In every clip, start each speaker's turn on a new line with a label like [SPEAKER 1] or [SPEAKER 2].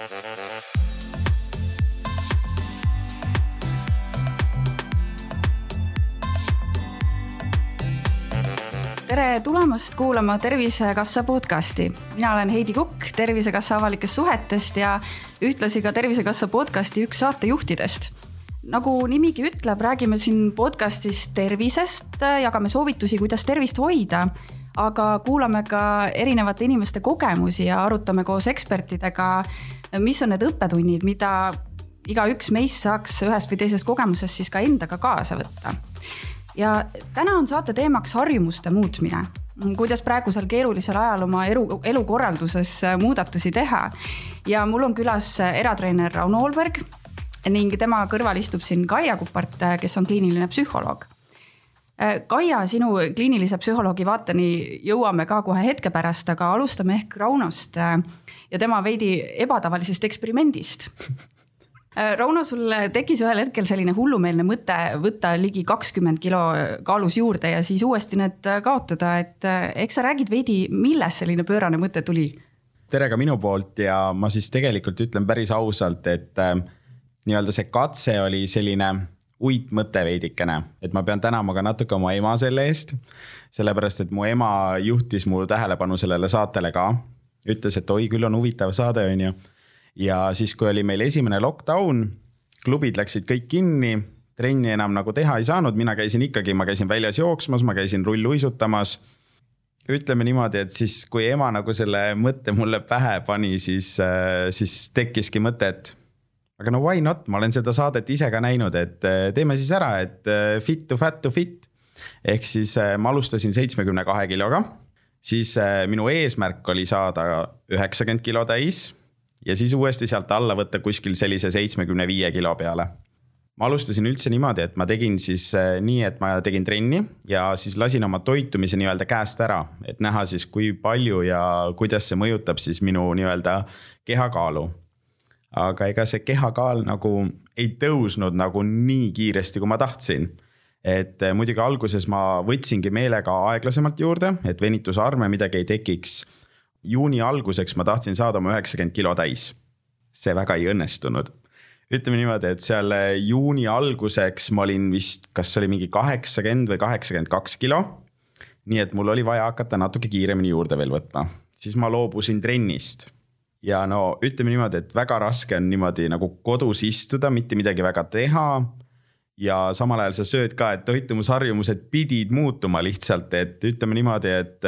[SPEAKER 1] tere tulemast kuulama Tervisekassa podcasti. mina olen Heidi Kukk Tervisekassa avalikest suhetest ja ühtlasi ka Tervisekassa podcasti üks saatejuhtidest. nagu nimigi ütleb, räägime siin podcastis tervisest, jagame soovitusi, kuidas tervist hoida, aga kuulame ka erinevate inimeste kogemusi ja arutame koos ekspertidega, mis on need õppetunnid, mida igaüks meist saaks ühest või teisest kogemusest siis ka endaga kaasa võtta ja täna on saate teemaks harjumuste muutmine kuidas praegusel keerulisel ajal oma elu, elukorralduses muudatusi teha. ja mul on külas eratreener Rauno Olberg ning tema kõrval istub siin Kaia Kupart, kes on kliiniline psühholoog. Kaia, sinu kliinilise psühholoogi vaateni jõuame ka kohe hetke pärast, aga alustame ehk Raunost ja tema veidi ebatavalisest eksperimendist Äh, Rauno, sul tekkis ühel hetkel selline hullumeelne mõte võtta ligi kakskümmend kilo kaalus juurde ja siis uuesti need kaotada, et äh, eks sa räägid veidi, millest selline pöörane mõte tuli?
[SPEAKER 2] tere ka minu poolt ja ma siis tegelikult ütlen päris ausalt, et äh, nii-öelda see katse oli selline uitmõte veidikene, et ma pean tänama ka natuke oma ema selle eest. sellepärast, et mu ema juhtis mu tähelepanu sellele saatele ka, ütles, et oi, küll on huvitav saade, on ju ja siis, kui oli meil esimene lockdown, klubid läksid kõik kinni, trenni enam nagu teha ei saanud, mina käisin ikkagi, ma käisin väljas jooksmas, ma käisin rulluisutamas. ütleme niimoodi, et siis, kui ema nagu selle mõtte mulle pähe pani, siis, äh, siis tekkiski mõte, et aga no why not, ma olen seda saadet ise ka näinud, et äh, teeme siis ära, et äh, fit to fat to fit. ehk siis ma alustasin seitsmekümne kahe kiloga, siis minu eesmärk oli saada üheksakümmend kilo täis ja siis uuesti sealt alla võtta kuskil sellise seitsmekümne viie kilo peale. ma alustasin üldse niimoodi, et ma tegin siis nii, et ma tegin trenni ja siis lasin oma toitumise nii-öelda käest ära, et näha siis, kui palju ja kuidas see mõjutab siis minu nii-öelda kehakaalu. Aga ega see kehakaal nagu ei tõusnud nagu nii kiiresti, kui ma tahtsin et äh, muidugi alguses ma võtsingi meelega aeglasemalt juurde, et venitusarme midagi ei tekiks juuni alguseks ma tahtsin saada oma üheksakümmend kilo täis. see väga ei õnnestunud. ütleme niimoodi, et seal juuni alguseks ma olin vist, kas oli mingi kaheksakümmend või kaheksakümmend kaks kilo. nii et mul oli vaja hakata natuke kiiremini juurde veel võtma, siis ma loobusin trennist ja no ütleme niimoodi, et väga raske on niimoodi nagu kodus istuda, mitte midagi väga teha. ja samal ajal sa sööd ka, et toitumusharjumused pidid muutuma lihtsalt, et ütleme niimoodi, et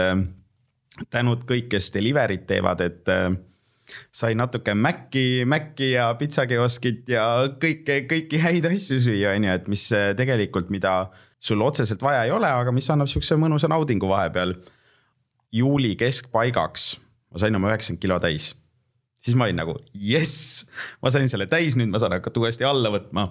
[SPEAKER 2] tänud kõik, kes delivery't teevad, et äh, sai natuke Maci, Maci ja pitsakioskit ja kõike, kõiki häid asju süüa, on ju, et mis äh, tegelikult, mida sul otseselt vaja ei ole, aga mis annab sihukese mõnusa naudingu vahepeal. juuli keskpaigaks ma sain oma üheksakümmend kilo täis. Siis ma olin nagu jess, ma sain selle täis, nüüd ma saan hakata uuesti alla võtma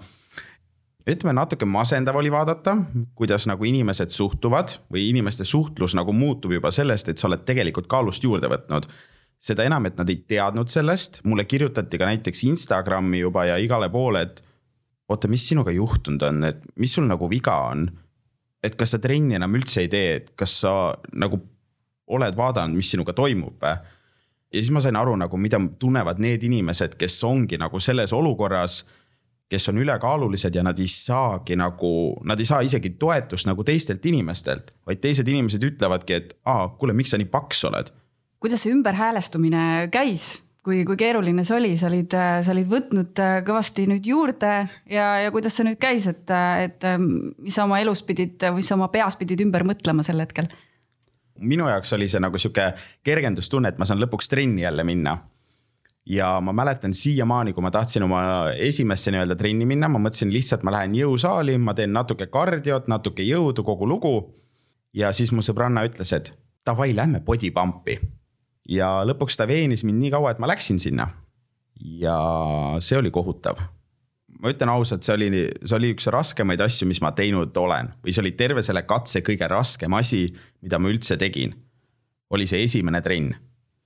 [SPEAKER 2] ütleme natuke masendav oli vaadata, kuidas nagu inimesed suhtuvad või inimeste suhtlus nagu muutub juba sellest, et sa oled tegelikult kaalust juurde võtnud. seda enam, et nad ei teadnud sellest, mulle kirjutati ka näiteks Instagrami juba ja igale poole, et oota, mis sinuga juhtunud on, et mis sul nagu viga on? et kas sa trenni enam üldse ei tee, et kas sa nagu oled vaadanud, mis sinuga toimub või? Ja siis ma sain aru nagu, mida tunnevad need inimesed, kes ongi nagu selles olukorras kes on ülekaalulised ja nad ei saagi nagu, nad ei saa isegi toetust nagu teistelt inimestelt, vaid teised inimesed ütlevadki, et aa, kuule, miks sa nii paks oled.
[SPEAKER 1] kuidas see ümberhäälestumine käis? kui, kui keeruline see oli, sa olid, sa olid võtnud äh, kõvasti nüüd juurde ja, ja kuidas see nüüd käis, et, et ähm, mis sa oma elus pidid, mis sa oma peas pidid ümber mõtlema sel hetkel?
[SPEAKER 2] Minu jaoks oli see nagu sihuke kergendustunne, et ma saan lõpuks trenni jälle minna ja ma mäletan siiamaani, kui ma tahtsin oma esimesse nii-öelda trenni minna, ma mõtlesin lihtsalt, ma lähen jõusaali, ma teen natuke kardiot, natuke jõudu, kogu lugu. ja siis mu sõbranna ütles, et davai, lähme body pump'i. ja lõpuks ta veenis mind nii kaua, et ma läksin sinna. ja see oli kohutav. Ma ütlen ausalt, see oli, see oli üks raskemaid asju, mis ma teinud olen või see oli terve selle katse kõige raskem asi, mida ma üldse tegin. oli see esimene trenn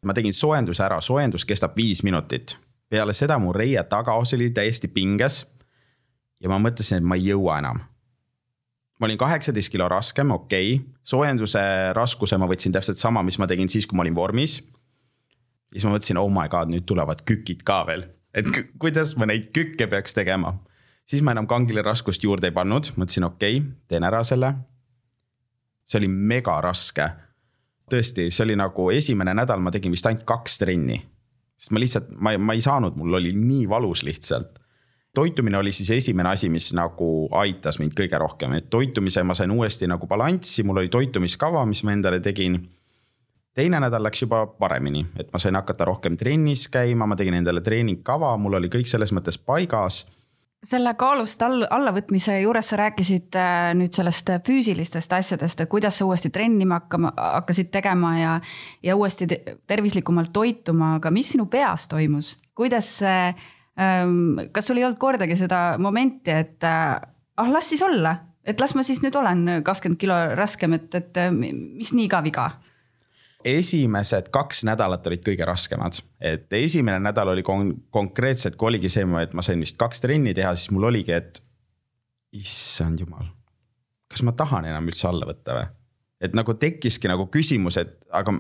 [SPEAKER 2] ma tegin soojenduse ära, soojendus kestab viis minutit. peale seda mu reie tagaos oli täiesti pinges. ja ma mõtlesin, et ma ei jõua enam. ma olin kaheksateist kilo raskem, okei okay., soojenduse raskuse ma võtsin täpselt sama, mis ma tegin siis, kui ma olin vormis. siis ma mõtlesin, oh my god, nüüd tulevad kükid ka veel, et kuidas ma neid kükke peaks tegema. siis ma enam kangile raskust juurde ei pannud, mõtlesin, okei okay,, teen ära selle. see oli mega raske. tõesti, see oli nagu esimene nädal ma tegin vist ainult kaks trenni. sest ma lihtsalt, ma, ma ei saanud, mul oli nii valus lihtsalt toitumine oli siis esimene asi, mis nagu aitas mind kõige rohkem, et toitumise ma sain uuesti nagu balanssi, mul oli toitumiskava, mis ma endale tegin. Teine nädal läks juba paremini, et ma sain hakata rohkem trennis käima, ma tegin endale treeningkava, mul oli kõik selles mõttes paigas
[SPEAKER 1] selle kaalust all, allavõtmise juures sa rääkisid äh, nüüd sellest füüsilistest asjadest, et kuidas sa uuesti trennima hakkama, hakkasid tegema ja, ja uuesti tervislikumalt toituma, aga mis sinu peas toimus, kuidas see Ehm, kas sul ei olnud kordagi seda momenti, et äh, ah, las siis olla, et las ma siis nüüd olen kakskümmend kilo raskem, et, et äh, mis nii ka viga?
[SPEAKER 2] Esimesed kaks nädalat olid kõige raskemad, et esimene nädal oli kon konkreetselt, kui oligi see, et ma sain vist kaks trenni teha, siis mul oligi, et issand jumal, kas ma tahan enam üldse alla võtta või? et nagu tekkiski nagu küsimus, et aga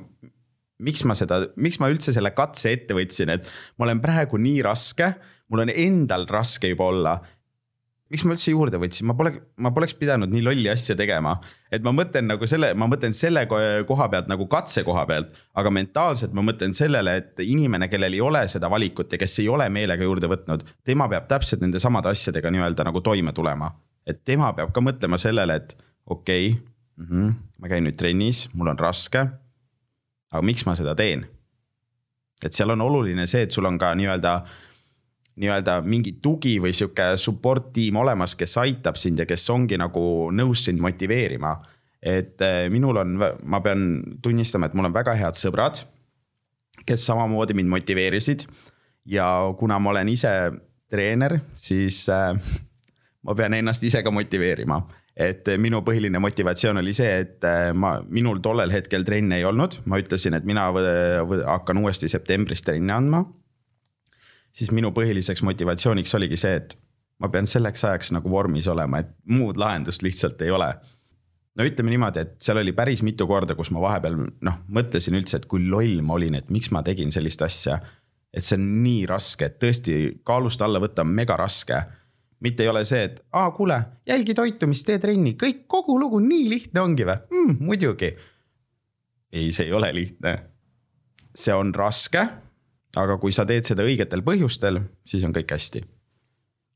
[SPEAKER 2] miks ma seda, miks ma üldse selle katse ette võtsin, et ma olen praegu nii raske, mul on endal raske juba olla. Miks ma üldse juurde võtsin, ma pole, ma poleks pidanud nii lolli asja tegema. et ma mõtlen nagu selle, ma mõtlen selle koha pealt nagu katse koha pealt, aga mentaalselt ma mõtlen sellele, et inimene, kellel ei ole seda valikut ja kes ei ole meelega juurde võtnud, tema peab täpselt nende samade asjadega nii-öelda nagu toime tulema. et tema peab ka mõtlema sellele, et okei okay, mm, -hmm, ma käin nüüd trennis, mul on raske aga miks ma seda teen? et seal on oluline see, et sul on ka nii-öelda, nii-öelda mingi tugi või sihuke support tiim olemas, kes aitab sind ja kes ongi nagu nõus sind motiveerima. et eh, minul on, ma pean tunnistama, et mul on väga head sõbrad, kes samamoodi mind motiveerisid. ja kuna ma olen ise treener, siis äh, ma pean ennast ise ka motiveerima et minu põhiline motivatsioon oli see, et äh, ma, minul tollel hetkel trenne ei olnud, ma ütlesin, et mina hakkan uuesti septembris trenni andma. Siis minu põhiliseks motivatsiooniks oligi see, et ma pean selleks ajaks nagu vormis olema, et muud lahendust lihtsalt ei ole. no ütleme niimoodi, et seal oli päris mitu korda, kus ma vahepeal noh, mõtlesin üldse, et kui loll ma olin, et miks ma tegin sellist asja. et see on nii raske, et tõesti kaalust alla võtta on mega raske mitte ei ole see, et aa, kuule, jälgi toitumist, tee trenni, kõik, kogu lugu nii lihtne ongi või mm,? muidugi. ei, see ei ole lihtne. see on raske. Aga kui sa teed seda õigetel põhjustel, siis on kõik hästi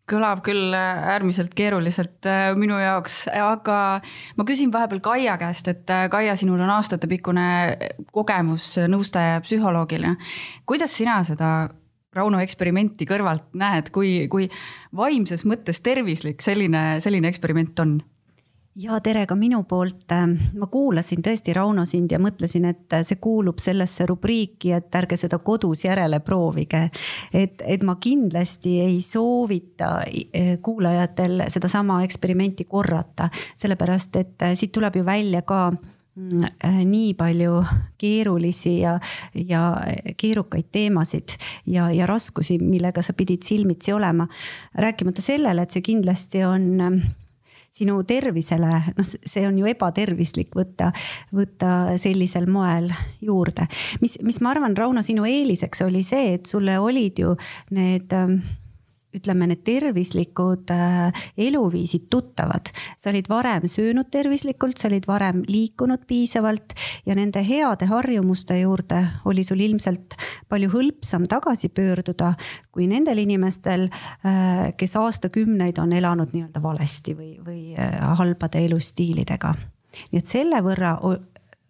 [SPEAKER 1] kõlab küll äärmiselt keeruliselt äh, minu jaoks, aga ma küsin vahepeal Kaia käest, et äh, Kaia, sinul on aastatepikkune kogemus nõustaja ja psühholoogina. kuidas sina seda Rauno eksperimenti kõrvalt näed, kui, kui vaimses mõttes tervislik selline, selline eksperiment on?
[SPEAKER 3] Ja tere ka minu poolt. ma kuulasin tõesti Rauno sind ja mõtlesin, et see kuulub sellesse rubriiki, et ärge seda kodus järele proovige. et, et ma kindlasti ei soovita eh, kuulajatel sedasama eksperimenti korrata, sellepärast et siit tuleb ju välja ka Mm, äh, nii palju keerulisi ja, ja keerukaid teemasid ja, ja raskusi, millega sa pidid silmitsi olema. rääkimata sellele, et see kindlasti on ähm, sinu tervisele, noh, see on ju ebatervislik võtta, võtta sellisel moel juurde. mis, mis ma arvan, Rauno, sinu eeliseks oli see, et sulle olid ju need ähm, ütleme, need tervislikud äh, eluviisid tuttavad. sa olid varem söönud tervislikult, sa olid varem liikunud piisavalt ja nende heade harjumuste juurde oli sul ilmselt palju hõlpsam tagasi pöörduda kui nendel inimestel, äh, kes aastakümneid on elanud nii-öelda valesti või, või äh, halbade elustiilidega nii et selle võrra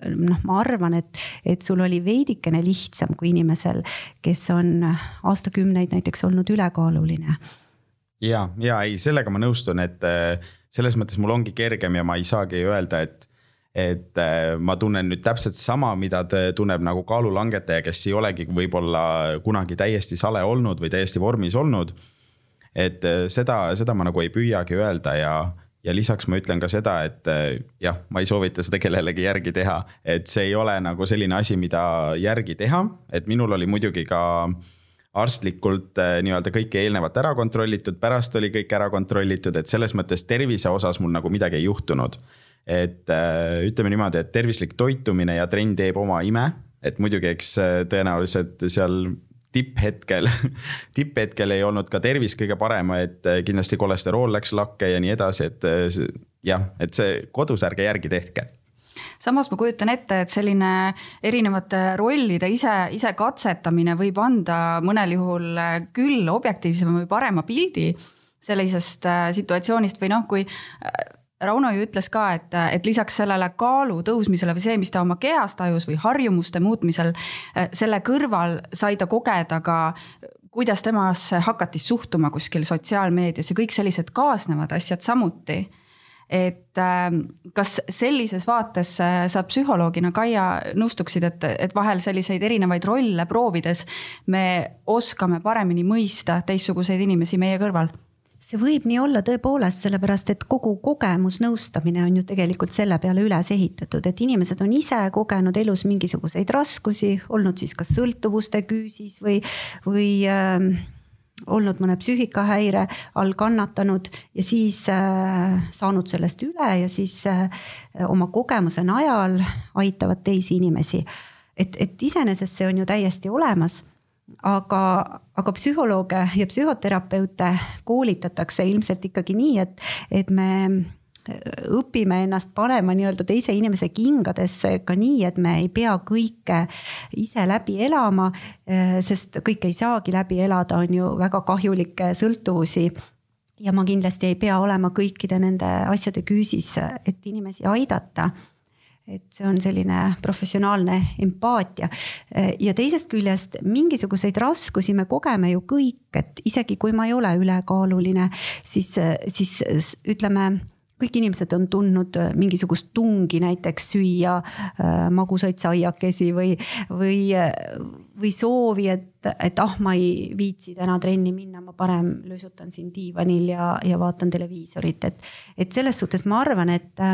[SPEAKER 3] noh, ma arvan, et, et sul oli veidikene lihtsam kui inimesel, kes on aastakümneid näiteks olnud ülekaaluline.
[SPEAKER 2] ja, ja ei, sellega ma nõustun, et äh, selles mõttes mul ongi kergem ja ma ei saagi öelda, et et äh, ma tunnen nüüd täpselt sama, mida tunneb nagu kaalulangetaja, kes ei olegi võib-olla kunagi täiesti sale olnud või täiesti vormis olnud. et äh, seda, seda ma nagu ei püüagi öelda ja ja lisaks ma ütlen ka seda, et eh, jah, ma ei soovita seda kellelegi järgi teha, et see ei ole nagu selline asi, mida järgi teha, et minul oli muidugi ka arstlikult eh, nii-öelda kõike eelnevalt ära kontrollitud, pärast oli kõik ära kontrollitud, et selles mõttes tervise osas mul nagu midagi ei juhtunud. et eh, ütleme niimoodi, et tervislik toitumine ja trenn teeb oma ime. Et muidugi, eks tõenäoliselt seal tipphetkel tipphetkel ei olnud ka tervis kõige parem, et kindlasti kolesterool läks lakke ja nii edasi, et jah, et see kodus ärge järgi tehke.
[SPEAKER 1] Samas ma kujutan ette, et selline erinevate rollide ise, ise katsetamine võib anda mõnel juhul küll objektiivsema või parema pildi sellisest situatsioonist või noh, kui Rauno ju ütles ka, et, et lisaks sellele kaalu tõusmisele või see, mis ta oma kehas tajus või harjumuste muutmisel, äh, selle kõrval sai ta kogeda ka kuidas temasse hakati suhtuma kuskil sotsiaalmeedias ja kõik sellised kaasnevad asjad samuti. et ähm, kas sellises vaates sa psühholoogina, Kaia, nõustuksid, et, et vahel selliseid erinevaid rolle proovides me oskame paremini mõista teistsuguseid inimesi meie kõrval
[SPEAKER 3] see võib nii olla tõepoolest, sellepärast et kogu kogemusnõustamine on ju tegelikult selle peale üles ehitatud, et inimesed on ise kogenud elus mingisuguseid raskusi, olnud siis kas sõltuvuste küüsis või, või äh, olnud mõne psüühikahäire all kannatanud ja siis äh, saanud sellest üle ja siis äh, oma kogemuse najal aitavad teisi inimesi. et, et iseenesest see on ju täiesti olemas aga, aga psühholooge ja psühhoterapeute koolitatakse ilmselt ikkagi nii, et, et me õpime ennast panema nii-öelda teise inimese kingadesse ka nii, et me ei pea kõike ise läbi elama. sest kõike ei saagi läbi elada, on ju väga kahjulikke sõltuvusi ja ma kindlasti ei pea olema kõikide nende asjade küüsis, et inimesi aidata et see on selline professionaalne empaatia. ja teisest küljest mingisuguseid raskusi me kogeme ju kõik, et isegi kui ma ei ole ülekaaluline, siis, siis ütleme kõik inimesed on tundnud mingisugust tungi näiteks süüa äh, magusaid saiakesi või, või, või soovi, et, et ah, ma ei viitsi täna trenni minna, ma parem löösutan siin diivanil ja, ja vaatan televiisorit, et. et selles suhtes ma arvan, et,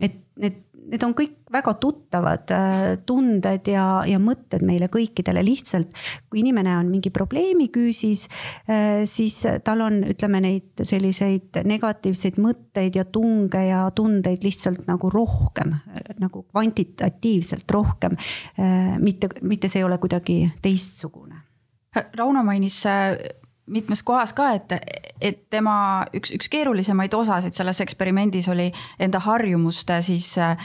[SPEAKER 3] et need need on kõik väga tuttavad äh, tunded ja, ja mõtted meile kõikidele, lihtsalt kui inimene on mingi probleemi küüsis, äh, siis tal on, ütleme neid selliseid negatiivseid mõtteid ja tunge ja tundeid lihtsalt nagu rohkem, nagu kvantitatiivselt rohkem. Äh, mitte, mitte see ei ole kuidagi teistsugune.
[SPEAKER 1] Rauno mainis mitmes kohas ka, et, et tema üks, üks keerulisemaid osasid selles eksperimendis oli enda harjumuste siis äh,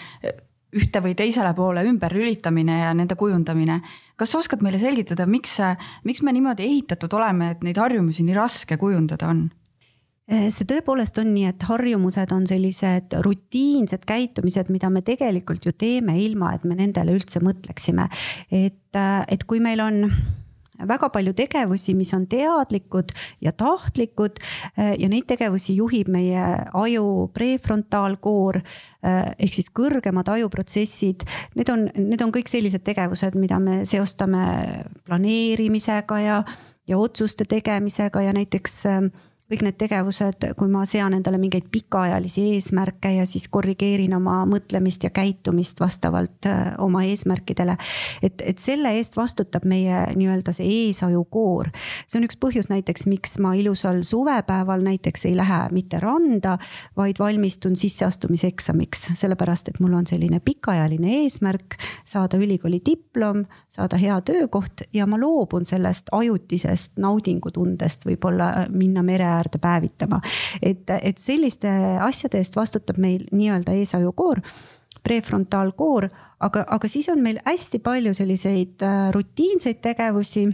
[SPEAKER 1] ühte või teisele poole ümberlülitamine ja nende kujundamine. kas sa oskad meile selgitada, miks, miks me niimoodi ehitatud oleme, et neid harjumusi nii raske kujundada on?
[SPEAKER 3] See tõepoolest on nii, et harjumused on sellised rutiinsed käitumised, mida me tegelikult ju teeme ilma, et me nendele üldse mõtleksime. et, et kui meil on väga palju tegevusi, mis on teadlikud ja tahtlikud eh, ja neid tegevusi juhib meie aju prefrontaalkoor eh, ehk siis kõrgemad ajuprotsessid. Need on, need on kõik sellised tegevused, mida me seostame planeerimisega ja, ja otsuste tegemisega ja näiteks äh, kõik need tegevused, kui ma sean endale mingeid pikaajalisi eesmärke ja siis korrigeerin oma mõtlemist ja käitumist vastavalt äh, oma eesmärkidele. et, et selle eest vastutab meie nii-öelda see eesajukoor. see on üks põhjus näiteks, miks ma ilusal suvepäeval näiteks ei lähe mitte randa, vaid valmistun sisseastumiseksamiks, sellepärast et mul on selline pikaajaline eesmärk saada ülikooli diplom, saada hea töökoht ja ma loobun sellest ajutisest naudingutundest, võib-olla minna mere äärde päevitama. et, et selliste asjade eest vastutab meil nii-öelda eesajukoor prefrontaalkoor, aga, aga siis on meil hästi palju selliseid äh, rutiinseid tegevusi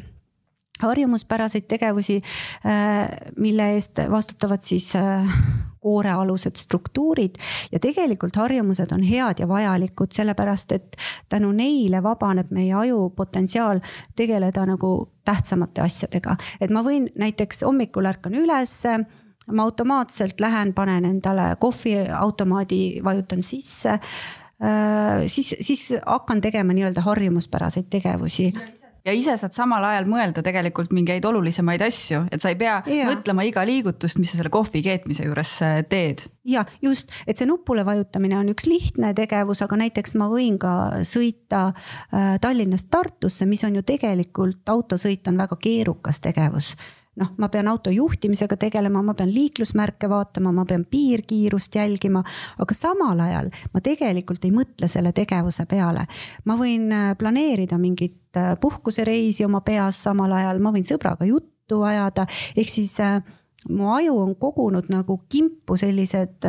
[SPEAKER 3] harjumuspäraseid tegevusi, äh, mille eest vastutavad siis äh, koorealused struktuurid. Ja tegelikult harjumused on head ja vajalikud, sellepärast et tänu neile vabaneb meie aju potentsiaal tegeleda nagu tähtsamate asjadega. et ma võin näiteks hommikul ärkan ülesse ma automaatselt lähen, panen endale kohviautomaadi, vajutan sisse. Äh, siis, siis hakkan tegema nii-öelda harjumuspäraseid tegevusi
[SPEAKER 1] ja ise saad samal ajal mõelda tegelikult mingeid olulisemaid asju, et sa ei pea ja. mõtlema iga liigutust, mis sa selle kohvi keetmise juures äh, teed.
[SPEAKER 3] ja just, et see nupule vajutamine on üks lihtne tegevus, aga näiteks ma võin ka sõita äh, Tallinnast Tartusse, mis on ju tegelikult autosõit on väga keerukas tegevus noh, ma pean auto juhtimisega tegelema, ma pean liiklusmärke vaatama, ma pean piirkiirust jälgima, aga samal ajal ma tegelikult ei mõtle selle tegevuse peale. ma võin äh, planeerida mingit äh, puhkusereisi oma peas samal ajal, ma võin sõbraga juttu ajada, ehk siis äh, mu aju on kogunud nagu kimpu sellised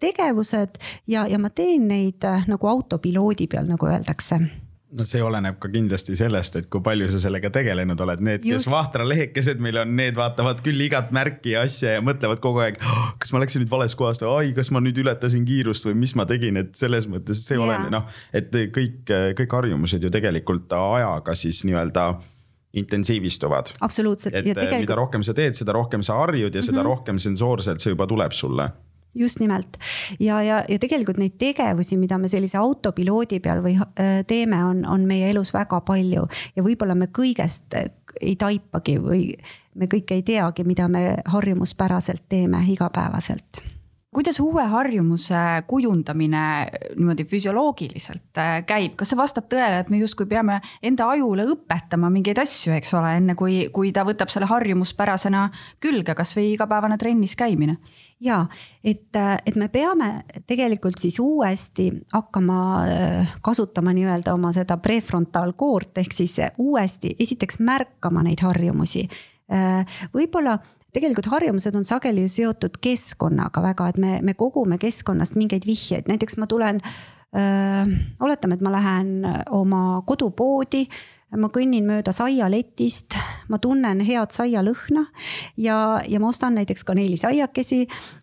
[SPEAKER 3] tegevused ja, ja ma teen neid nagu autopiloodi peal, nagu öeldakse
[SPEAKER 2] no see oleneb ka kindlasti sellest, et kui palju sa sellega tegelenud oled, need, kes vahtralehekesed meil on, need vaatavad küll igat märki ja asja ja mõtlevad kogu aeg oh,. kas ma läksin nüüd valest kohast või ai, kas ma nüüd ületasin kiirust või mis ma tegin, et selles mõttes see yeah. oleneb, noh. et kõik, kõik harjumused ju tegelikult ajaga siis nii-öelda intensiivistuvad.
[SPEAKER 3] absoluutselt.
[SPEAKER 2] et tegelikult... mida rohkem sa teed, seda rohkem sa harjud ja seda mm -hmm. rohkem sensoorselt see juba tuleb sulle
[SPEAKER 3] just nimelt. Ja, ja, ja tegelikult neid tegevusi, mida me sellise autopiloodi peal või äh, teeme, on, on meie elus väga palju. Ja võib-olla me kõigest äh, ei taipagi või me kõike ei teagi, mida me harjumuspäraselt teeme igapäevaselt
[SPEAKER 1] kuidas uue harjumuse kujundamine niimoodi füsioloogiliselt äh, käib, kas see vastab tõele, et me justkui peame enda ajule õpetama mingeid asju, eks ole, enne kui, kui ta võtab selle harjumuspärasena külge, kasvõi igapäevane trennis käimine?
[SPEAKER 3] ja et, äh, et me peame tegelikult siis uuesti hakkama äh, kasutama nii-öelda oma seda prefrontaalkoort ehk siis uuesti esiteks märkama neid harjumusi võib-olla tegelikult harjumused on sageli seotud keskkonnaga väga, et me, me kogume keskkonnast mingeid vihjeid, näiteks ma tulen oletame, et ma lähen oma kodupoodi ma kõnnin mööda saialetist, ma tunnen head saialõhna ja, ja ma ostan näiteks kaneelisaiakesi.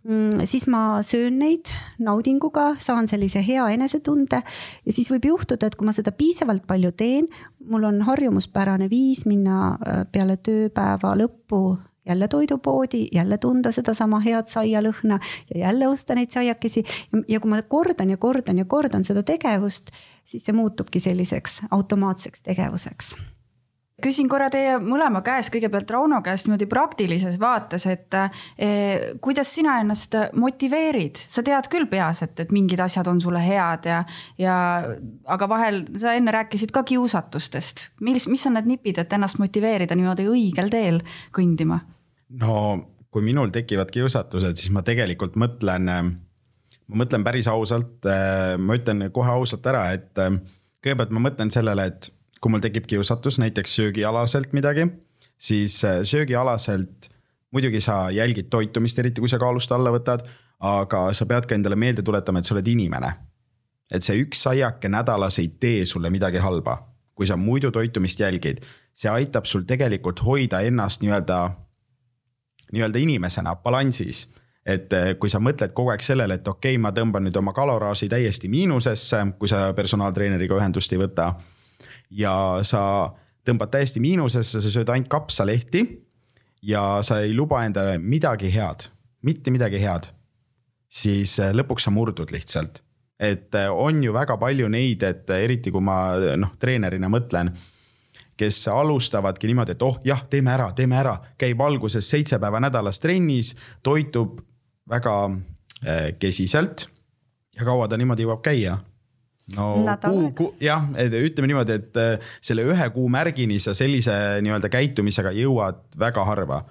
[SPEAKER 3] Mm, siis ma söön neid naudinguga, saan sellise hea enesetunde ja siis võib juhtuda, et kui ma seda piisavalt palju teen, mul on harjumuspärane viis minna peale tööpäeva lõppu jälle toidupoodi, jälle tunda sedasama head saialõhna ja jälle osta neid saiakesi. ja kui ma kordan ja kordan ja kordan seda tegevust, siis see muutubki selliseks automaatseks tegevuseks
[SPEAKER 1] küsin korra teie mõlema käest, kõigepealt Rauno käest niimoodi praktilises vaates, et eh, kuidas sina ennast motiveerid, sa tead küll peas, et, et mingid asjad on sulle head ja, ja aga vahel sa enne rääkisid ka kiusatustest. mis, mis on need nipid, et ennast motiveerida niimoodi õigel teel kõndima?
[SPEAKER 2] No kui minul tekivad kiusatused, siis ma tegelikult mõtlen, ma mõtlen päris ausalt, ma ütlen kohe ausalt ära, et kõigepealt ma mõtlen sellele, et kui mul tekib kiusatus näiteks söögialaselt midagi, siis äh, söögialaselt muidugi sa jälgid toitumist, eriti kui sa kaalust alla võtad, aga sa pead ka endale meelde tuletama, et sa oled inimene. et see üks saiake nädalas ei tee sulle midagi halba, kui sa muidu toitumist jälgid, see aitab sul tegelikult hoida ennast nii-öelda, nii-öelda inimesena balansis et äh, kui sa mõtled kogu aeg sellele, et okei okay,, ma tõmban nüüd oma kaloraaži täiesti miinusesse, kui sa personaaltreeneriga ühendust ei võta ja sa tõmbad täiesti miinusesse, sa sööd ainult kapsalehti ja sa ei luba endale midagi head, mitte midagi head, siis äh, lõpuks sa murdud lihtsalt. et äh, on ju väga palju neid, et eriti kui ma noh, treenerina mõtlen, kes alustavadki niimoodi, et oh jah, teeme ära, teeme ära, käib alguses seitse päeva nädalas trennis, toitub väga kesiselt ja kaua ta niimoodi jõuab käia no kuu, kuu, jah, ütleme niimoodi, et äh, selle ühe kuu märgini sa sellise nii-öelda käitumisega jõuad väga harva.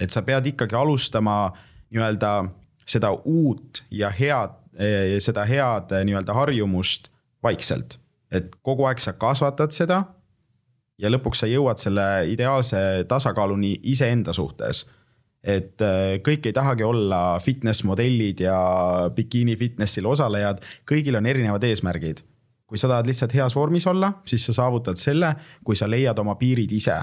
[SPEAKER 2] et sa pead ikkagi alustama nii-öelda seda uut ja head, äh, seda head äh, nii-öelda harjumust vaikselt. et kogu aeg sa kasvatad seda ja lõpuks sa jõuad selle ideaalse tasakaaluni iseenda suhtes et kõik ei tahagi olla fitness modellid ja bikiini fitnessil osalejad, kõigil on erinevad eesmärgid. kui sa tahad lihtsalt heas vormis olla, siis sa saavutad selle, kui sa leiad oma piirid ise.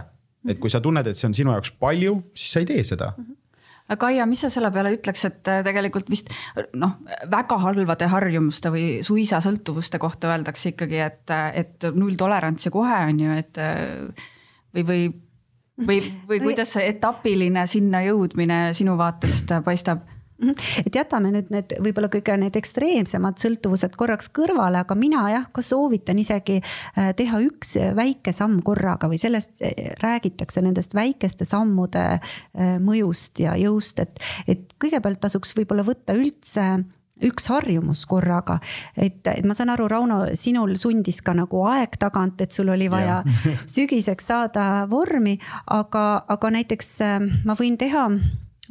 [SPEAKER 2] et kui sa tunned, et see on sinu jaoks palju, siis sa ei tee seda mm. -hmm
[SPEAKER 1] Kaia, mis sa selle peale ütleks, et äh, tegelikult vist noh, väga halvade harjumuste või suisa sõltuvuste kohta öeldakse ikkagi, et, et nulltolerants ja kohe on ju, et või, või või, või kuidas see etapiline sinna jõudmine sinu vaatest paistab?
[SPEAKER 3] Mhm. et jätame nüüd need võib-olla kõige need ekstreemsemad sõltuvused korraks kõrvale, aga mina jah, ka soovitan isegi äh, teha üks väike samm korraga või sellest äh, räägitakse nendest väikeste sammude äh, mõjust ja jõust, et, et kõigepealt tasuks võib-olla võtta üldse üks harjumus korraga, et, et ma saan aru, Rauno, sinul sundis ka nagu aeg tagant, et sul oli vaja sügiseks saada vormi, aga, aga näiteks ma võin teha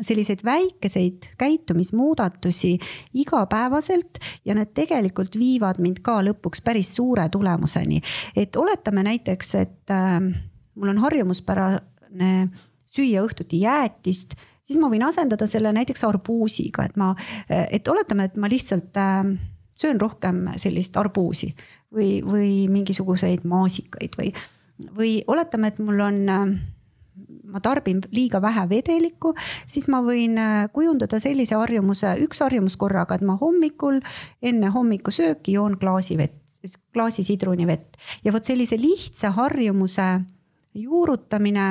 [SPEAKER 3] selliseid väikeseid käitumismuudatusi igapäevaselt ja need tegelikult viivad mind ka lõpuks päris suure tulemuseni. et oletame näiteks, et äh, mul on harjumuspärane süüa õhtuti jäätist siis ma võin asendada selle näiteks arbuusiga, et ma, et oletame, et ma lihtsalt äh, söön rohkem sellist arbuusi või, või mingisuguseid maasikaid või, või oletame, et mul on äh, ma tarbin liiga vähe vedelikku, siis ma võin äh, kujundada sellise harjumuse, üks harjumus korraga, et ma hommikul enne hommikusööki joon klaasi vett, klaasi sidrunivett ja vot sellise lihtsa harjumuse juurutamine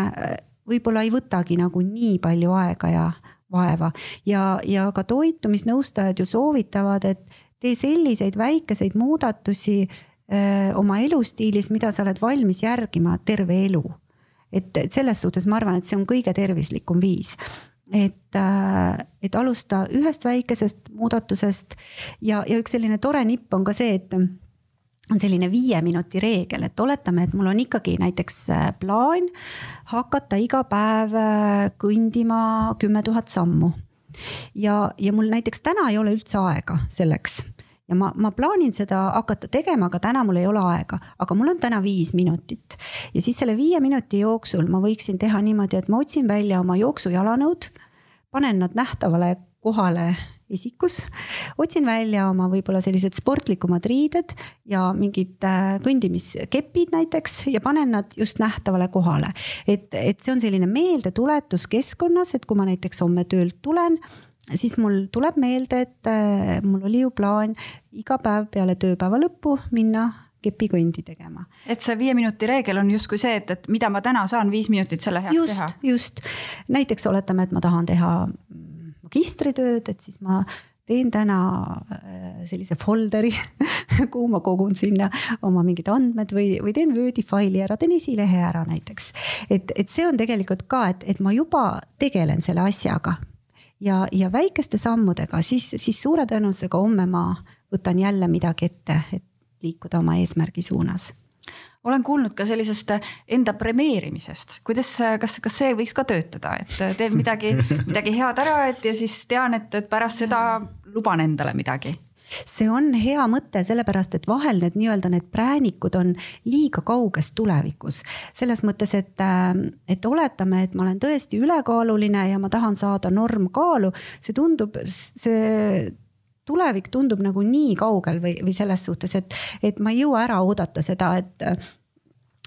[SPEAKER 3] võib-olla ei võtagi nagu nii palju aega ja vaeva ja, ja ka toitumisnõustajad ju soovitavad, et tee selliseid väikeseid muudatusi öö, oma elustiilis, mida sa oled valmis järgima terve elu. Et, et selles suhtes ma arvan, et see on kõige tervislikum viis et, et alusta ühest väikesest muudatusest ja, ja üks selline tore nipp on ka see, et on selline viie minuti reegel, et oletame, et mul on ikkagi näiteks äh, plaan hakata iga päev äh, kõndima kümme tuhat sammu. ja, ja mul näiteks täna ei ole üldse aega selleks ja ma, ma plaanin seda hakata tegema, aga täna mul ei ole aega, aga mul on täna viis minutit. ja siis selle viie minuti jooksul ma võiksin teha niimoodi, et ma otsin välja oma jooksujalanõud, panen nad nähtavale kohale isikus. otsin välja oma võib-olla sellised sportlikumad riided ja mingid äh, kõndimiskepid näiteks ja panen nad just nähtavale kohale. et, et see on selline meeldetuletus keskkonnas, et kui ma näiteks homme töölt tulen siis mul tuleb meelde, et äh, mul oli ju plaan iga päev peale tööpäeva lõppu minna kepikõndi tegema.
[SPEAKER 1] et see viie minuti reegel on justkui see, et, et mida ma täna saan viis minutit selle heaks
[SPEAKER 3] just,
[SPEAKER 1] teha.
[SPEAKER 3] just, näiteks oletame, et ma tahan teha magistritööd, et siis ma teen täna äh, sellise folderi kuhu ma kogun sinna oma mingid andmed või, või teen Wordi faili ära, teen esilehe ära näiteks. et, et see on tegelikult ka, et, et ma juba tegelen selle asjaga. Ja, ja väikeste sammudega, siis, siis suure tõenäosusega homme ma võtan jälle midagi ette, et liikuda oma eesmärgi suunas.
[SPEAKER 1] Olen kuulnud ka sellisest enda premeerimisest, kuidas, kas, kas see võiks ka töötada, et teen midagi, midagi head ära, et ja siis tean, et, et pärast seda luban endale midagi
[SPEAKER 3] see on hea mõte, sellepärast et vahel need nii-öelda need präänikud on liiga kauges tulevikus. selles mõttes, et, et oletame, et ma olen tõesti ülekaaluline ja ma tahan saada normkaalu, see tundub, see tulevik tundub nagu nii kaugel või, või selles suhtes, et, et ma ei jõua ära oodata seda, et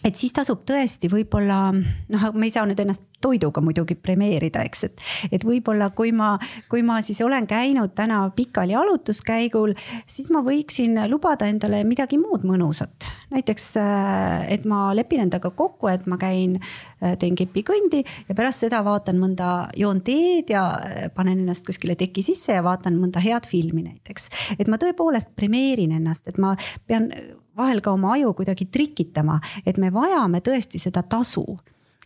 [SPEAKER 3] et siis tasub tõesti võib-olla noh, me ei saa nüüd ennast toiduga muidugi premeerida, eks, et, et võib-olla kui ma, kui ma siis olen käinud täna pikal jalutuskäigul, siis ma võiksin lubada endale midagi muud mõnusat. näiteks, äh, et ma lepin endaga kokku, et ma käin, äh, teen kepikõndi ja pärast seda vaatan mõnda, joon teed ja äh, panen ennast kuskile teki sisse ja vaatan mõnda head filmi näiteks. et ma tõepoolest premeerin ennast, et ma pean vahel ka oma aju kuidagi trikitama, et me vajame tõesti seda tasu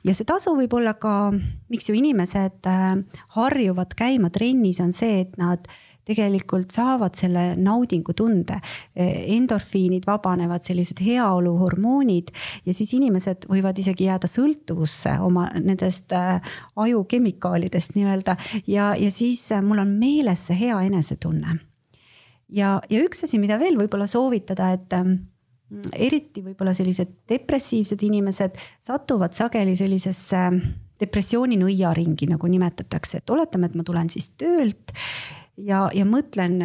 [SPEAKER 3] ja see tasu võib olla ka, miks ju inimesed äh, harjuvad käima trennis, on see, et nad tegelikult saavad selle naudingutunde. endorfiinid vabanevad, sellised heaoluhormoonid ja siis inimesed võivad isegi jääda sõltuvusse oma nendest äh, aju kemikaalidest nii-öelda ja, ja siis äh, mul on meeles see hea enesetunne. ja, ja üks asi, mida veel võib-olla soovitada, et ähm, eriti võib-olla sellised depressiivsed inimesed satuvad sageli sellisesse depressiooni nõiaringi, nagu nimetatakse, et oletame, et ma tulen siis töölt ja, ja mõtlen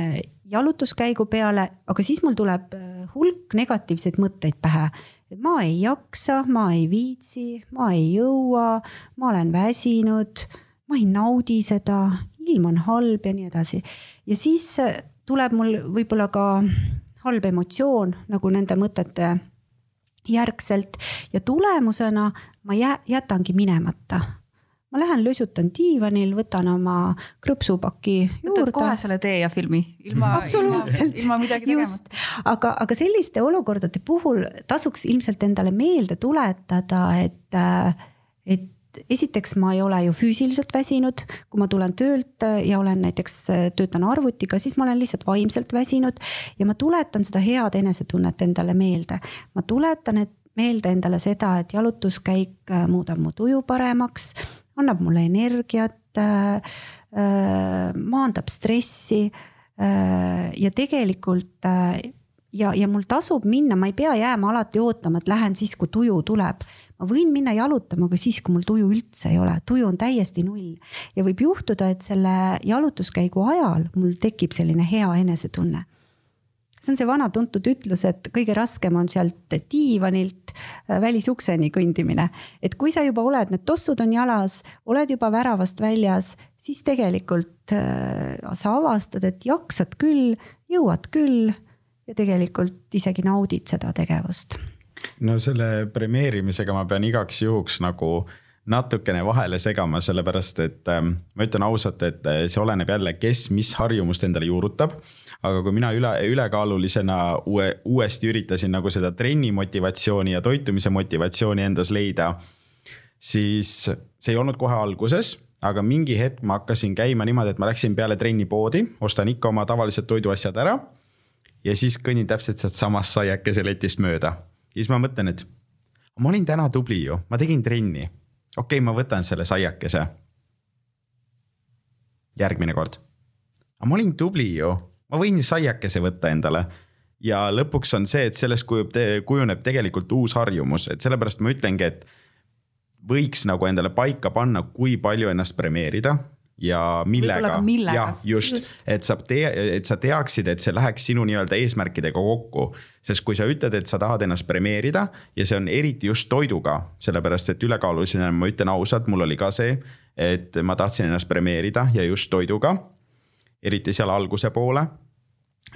[SPEAKER 3] jalutuskäigu peale, aga siis mul tuleb hulk negatiivseid mõtteid pähe. et ma ei jaksa, ma ei viitsi, ma ei jõua, ma olen väsinud, ma ei naudi seda, ilm on halb ja nii edasi. ja siis tuleb mul võib-olla ka halb emotsioon nagu nende mõtete järgselt ja tulemusena ma jää, jätangi minemata ma lähen lösutan diivanil, võtan oma krõpsupaki juurde. võtad
[SPEAKER 1] kohe selle tee ja filmi
[SPEAKER 3] ilma, ilma, ilma midagi tegemata. aga, aga selliste olukordade puhul tasuks ilmselt endale meelde tuletada, et, et et esiteks ma ei ole ju füüsiliselt väsinud, kui ma tulen töölt ja olen näiteks, töötan arvutiga, siis ma olen lihtsalt vaimselt väsinud. ja ma tuletan seda head enesetunnet endale meelde. ma tuletan et meelde endale seda, et jalutuskäik äh, muudab mu tuju paremaks, annab mulle energiat äh,, äh, maandab stressi äh, ja tegelikult äh, ja, ja mul tasub minna, ma ei pea jääma alati ootama, et lähen siis, kui tuju tuleb. ma võin minna jalutama ka siis, kui mul tuju üldse ei ole, tuju on täiesti null. ja võib juhtuda, et selle jalutuskäigu ajal mul tekib selline hea enesetunne. see on see vana tuntud ütlus, et kõige raskem on sealt diivanilt äh, välisukseni kõndimine. et kui sa juba oled, need tossud on jalas, oled juba väravast väljas, siis tegelikult äh, sa avastad, et jaksad küll, jõuad küll ja tegelikult isegi naudid seda tegevust.
[SPEAKER 2] no selle premeerimisega ma pean igaks juhuks nagu natukene vahele segama, sellepärast et ähm, ma ütlen ausalt, et äh, see oleneb jälle, kes mis harjumust endale juurutab. aga kui mina üle, ülekaalulisena uue, uuesti üritasin nagu seda trenni motivatsiooni ja toitumise motivatsiooni endas leida, siis see ei olnud kohe alguses aga mingi hetk ma hakkasin käima niimoodi, et ma läksin peale trenni poodi, ostan ikka oma tavalised toiduasjad ära ja siis kõnnin täpselt sealt samast saiakese letist mööda. ja siis ma mõtlen, et ma olin täna tubli ju, ma tegin trenni. okei okay,, ma võtan selle saiakese. järgmine kord. ma olin tubli ju, ma võin ju saiakese võtta endale. ja lõpuks on see, et sellest kujub, kujuneb tegelikult uus harjumus, et sellepärast ma ütlengi, et võiks nagu endale paika panna, kui palju ennast premeerida ja millega, jah, just, just., et sa tea, et sa teaksid, et see läheks sinu nii-öelda eesmärkidega kokku. sest kui sa ütled, et sa tahad ennast premeerida ja see on eriti just toiduga, sellepärast et ülekaalulisena ma ütlen ausalt, mul oli ka see, et ma tahtsin ennast premeerida ja just toiduga. eriti seal alguse poole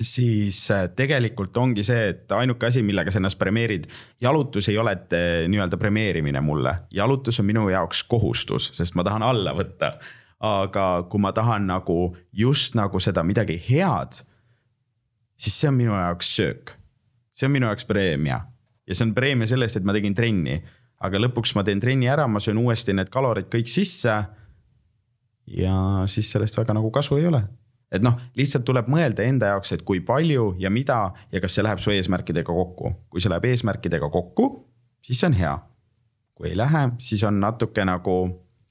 [SPEAKER 2] siis äh, tegelikult ongi see, et ainuke asi, millega sa ennast premeerid, jalutus ei ole äh, nii-öelda premeerimine mulle, jalutus on minu jaoks kohustus, sest ma tahan alla võtta aga kui ma tahan nagu just nagu seda midagi head, siis see on minu jaoks söök. see on minu jaoks preemia ja see on preemia selle eest, et ma tegin trenni, aga lõpuks ma teen trenni ära, ma söön uuesti need kalorid kõik sisse. ja siis sellest väga nagu kasu ei ole et noh, lihtsalt tuleb mõelda enda jaoks, et kui palju ja mida ja kas see läheb su eesmärkidega kokku. kui see läheb eesmärkidega kokku, siis see on hea. kui ei lähe, siis on natuke nagu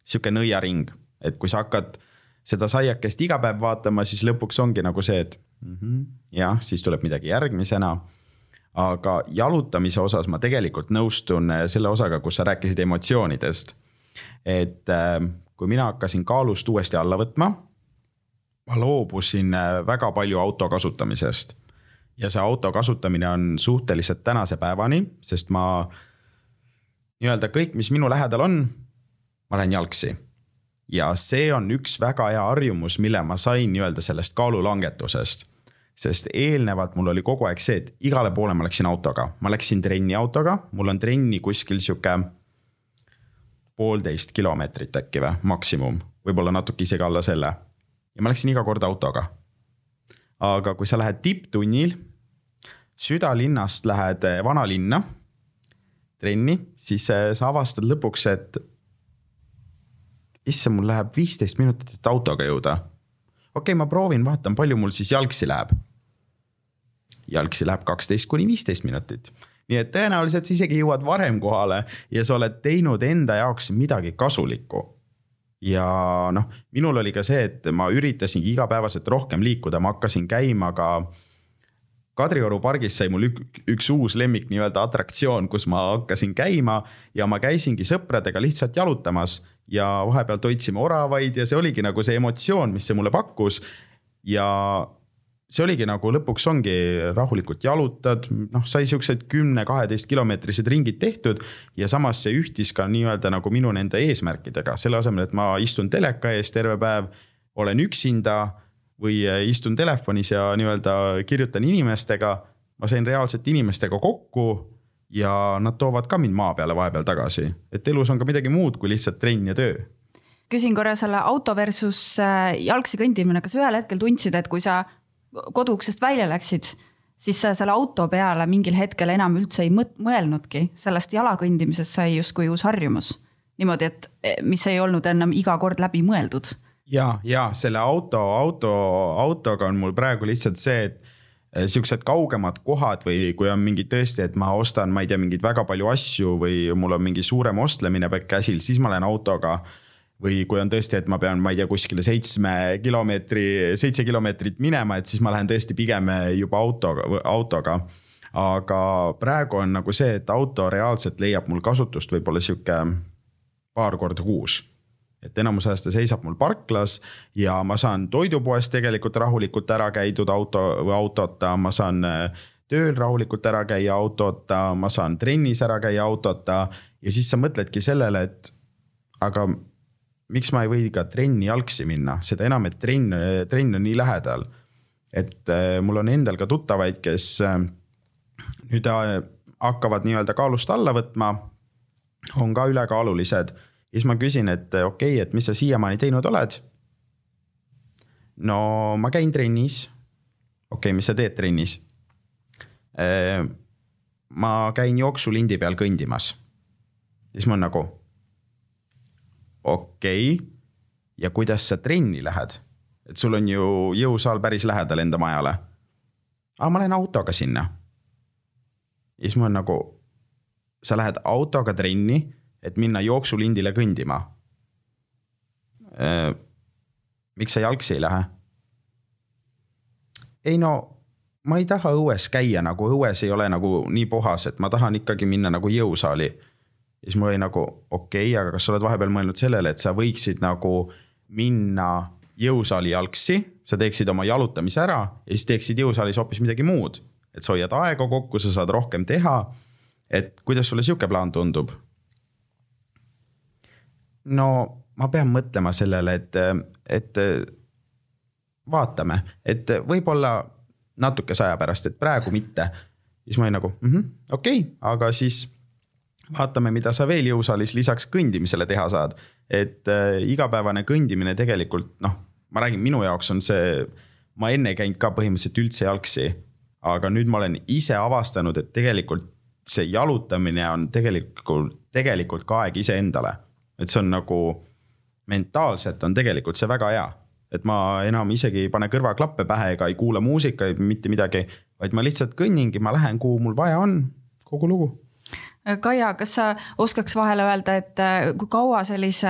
[SPEAKER 2] sihuke nõiaring et kui sa hakkad seda saiakest iga päev vaatama, siis lõpuks ongi nagu see, et mm -hmm, jah, siis tuleb midagi järgmisena. aga jalutamise osas ma tegelikult nõustun äh, selle osaga, kus sa rääkisid emotsioonidest. et äh, kui mina hakkasin kaalust uuesti alla võtma, ma loobusin äh, väga palju auto kasutamisest. ja see auto kasutamine on suhteliselt tänase päevani, sest ma nii-öelda kõik, mis minu lähedal on, ma lähen jalgsi ja see on üks väga hea harjumus, mille ma sain nii-öelda sellest kaalulangetusest. sest eelnevalt mul oli kogu aeg see, et igale poole ma läksin autoga, ma läksin trenni autoga, mul on trenni kuskil sihuke poolteist kilomeetrit äkki või, maksimum, võib-olla natuke isegi alla selle. ja ma läksin iga kord autoga. aga kui sa lähed tipptunnil, südalinnast lähed vanalinna trenni, siis sa avastad lõpuks, et issand, mul läheb viisteist minutit, et autoga jõuda. okei okay,, ma proovin, vaatan, palju mul siis jalgsi läheb. jalgsi läheb kaksteist kuni viisteist minutit. nii et tõenäoliselt sa isegi jõuad varem kohale ja sa oled teinud enda jaoks midagi kasulikku. ja noh, minul oli ka see, et ma üritasingi igapäevaselt rohkem liikuda, ma hakkasin käima ka Kadrioru pargis sai mul ük, üks uus lemmik nii-öelda atraktsioon, kus ma hakkasin käima ja ma käisingi sõpradega lihtsalt jalutamas ja vahepeal toitsime oravaid ja see oligi nagu see emotsioon, mis see mulle pakkus. ja see oligi nagu lõpuks ongi rahulikult jalutad, noh, sai siuksed kümne-kaheteist kilomeetrised ringid tehtud. ja samas see ühtis ka nii-öelda nagu minu nende eesmärkidega, selle asemel, et ma istun teleka ees terve päev, olen üksinda või istun telefonis ja nii-öelda kirjutan inimestega. ma sain reaalselt inimestega kokku ja nad toovad ka mind maa peale vahepeal tagasi, et elus on ka midagi muud kui lihtsalt trenn ja töö.
[SPEAKER 1] küsin korra selle auto versus äh, jalgsi kõndimine, kas ühel hetkel tundsid, et kui sa koduuksest välja läksid, siis sa selle auto peale mingil hetkel enam üldse ei mõelnudki, sellest jala kõndimisest sai justkui uus harjumus. niimoodi, et mis ei olnud enam iga kord läbi mõeldud
[SPEAKER 2] ja, ja selle auto, auto, autoga on mul praegu lihtsalt see, et eh, siuksed kaugemad kohad või kui on mingi tõesti, et ma ostan, ma ei tea, mingeid väga palju asju või mul on mingi suurem ostlemine käsil, siis ma lähen autoga. või kui on tõesti, et ma pean, ma ei tea, kuskile seitsme kilomeetri, seitse kilomeetrit minema, et siis ma lähen tõesti pigem juba autoga, autoga aga praegu on nagu see, et auto reaalselt leiab mul kasutust võib-olla sihuke paar korda kuus et enamus ajast ta seisab mul parklas ja ma saan toidupoes tegelikult rahulikult ära käidud auto või autota, ma saan äh, tööl rahulikult ära käia autota, ma saan trennis ära käia autota ja siis sa mõtledki sellele, et aga miks ma ei või ka trenni jalgsi minna, seda enam, et trenn, trenn on nii lähedal. et äh, mul on endal ka tuttavaid, kes äh, nüüd hakkavad nii-öelda kaalust alla võtma, on ka ülekaalulised ja siis ma küsin, et okei okay,, et mis sa siiamaani teinud oled? no ma käin trennis. okei okay,, mis sa teed trennis? Äh, ma käin jooksulindi peal kõndimas. siis ma olen nagu, okei okay., ja kuidas sa trenni lähed? et sul on ju jõusaal päris lähedal enda majale. aa, ma lähen autoga sinna. ja siis ma olen nagu, sa lähed autoga trenni et minna jooksulindile kõndima. Äh, miks sa jalgsi ei lähe? ei no, ma ei taha õues käia, nagu õues ei ole nagu nii puhas, et ma tahan ikkagi minna nagu jõusaali. ja siis mul oli nagu okei okay,, aga kas sa oled vahepeal mõelnud sellele, et sa võiksid nagu minna jõusaali jalgsi, sa teeksid oma jalutamise ära ja siis teeksid jõusaalis hoopis midagi muud. et sa hoiad aega kokku, sa saad rohkem teha. et kuidas sulle sihuke plaan tundub? No ma pean mõtlema sellele, et, et vaatame, et võib-olla natukese aja pärast, et praegu mitte. siis ma olin nagu mm -hmm, okei okay,, aga siis vaatame, mida sa veel jõusaalis lisaks kõndimisele teha saad. et äh, igapäevane kõndimine tegelikult noh, ma räägin, minu jaoks on see, ma enne käinud ka põhimõtteliselt üldse jalgsi. aga nüüd ma olen ise avastanud, et tegelikult see jalutamine on tegelikult, tegelikult ka aeg iseendale et see on nagu mentaalselt on tegelikult see väga hea. et ma enam isegi ei pane kõrvaklappe pähe ega ei kuula muusikaid, mitte midagi, vaid ma lihtsalt kõnningi, ma lähen, kuhu mul vaja on, kogu lugu
[SPEAKER 1] Kaia, kas sa oskaks vahele öelda, et äh, kui kaua sellise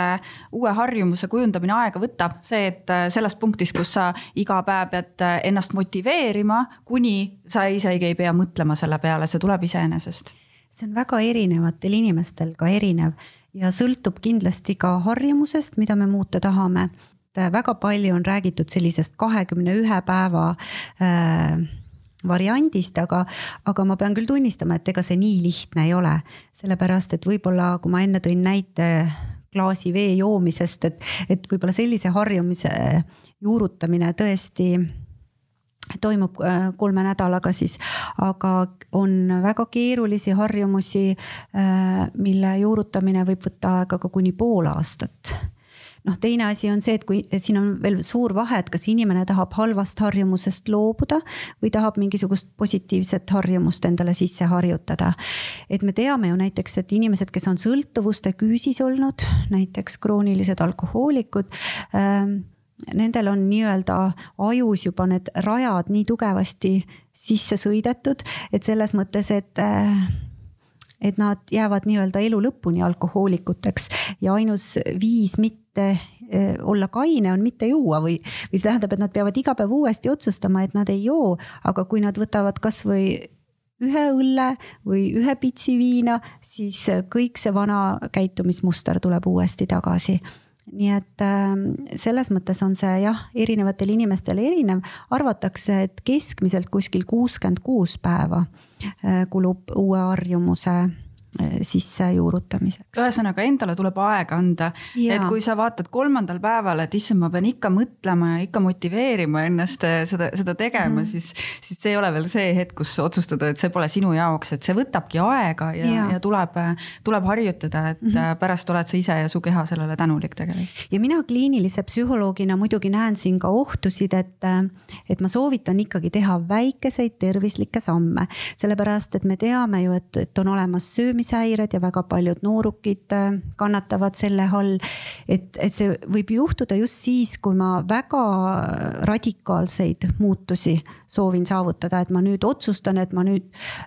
[SPEAKER 1] uue harjumuse kujundamine aega võtab, see, et äh, sellest punktist, kus sa iga päev pead äh, ennast motiveerima, kuni sa isegi ei pea mõtlema selle peale, see tuleb iseenesest?
[SPEAKER 3] see on väga erinevatel inimestel ka erinev ja sõltub kindlasti ka harjumusest, mida me muuta tahame. väga palju on räägitud sellisest kahekümne ühe päeva äh, variandist, aga, aga ma pean küll tunnistama, et ega see nii lihtne ei ole. sellepärast, et võib-olla, kui ma enne tõin näite klaasi vee joomisest, et, et võib-olla sellise harjumise juurutamine tõesti toimub äh, kolme nädalaga siis, aga on väga keerulisi harjumusi, äh, mille juurutamine võib võtta aega ka kuni pool aastat noh, teine asi on see, et kui siin on veel suur vahe, et kas inimene tahab halvast harjumusest loobuda või tahab mingisugust positiivset harjumust endale sisse harjutada. et me teame ju näiteks, et inimesed, kes on sõltuvuste küüsis olnud, näiteks kroonilised alkohoolikud ähm, nendel on nii-öelda ajus juba need rajad nii tugevasti sisse sõidetud, et selles mõttes, et et nad jäävad nii-öelda elu lõpuni alkohoolikuteks. Ja ainus viis mitte eh, olla kaine on mitte juua või, või see tähendab, et nad peavad iga päev uuesti otsustama, et nad ei joo, aga kui nad võtavad kasvõi ühe õlle või ühe pitsi viina, siis kõik see vana käitumismuster tuleb uuesti tagasi nii et ähm, selles mõttes on see jah, erinevatel inimestel erinev, arvatakse, et keskmiselt kuskil kuuskümmend kuus päeva äh, kulub uue harjumuse Äh, sisse juurutamiseks.
[SPEAKER 1] ühesõnaga endale tuleb aega anda, et kui sa vaatad kolmandal päeval, et issand, ma pean ikka mõtlema ja ikka motiveerima ennast äh, seda, seda tegema mm, siis, siis see ei ole veel see hetk, kus otsustada, et see pole sinu jaoks, et see võtabki aega ja, ja., ja tuleb, tuleb harjutada, et mm -hmm. pärast oled sa ise ja su keha sellele tänulik tegelikult.
[SPEAKER 3] ja mina kliinilise psühholoogina muidugi näen siin ka ohtusid, et, et ma soovitan ikkagi teha väikeseid tervislikke samme, sellepärast et me teame ju, et, et on olemas söömisharjumused söömishäired ja väga paljud noorukid äh, kannatavad selle all. et, et see võib juhtuda just siis, kui ma väga radikaalseid muutusi soovin saavutada, et ma nüüd otsustan, et ma nüüd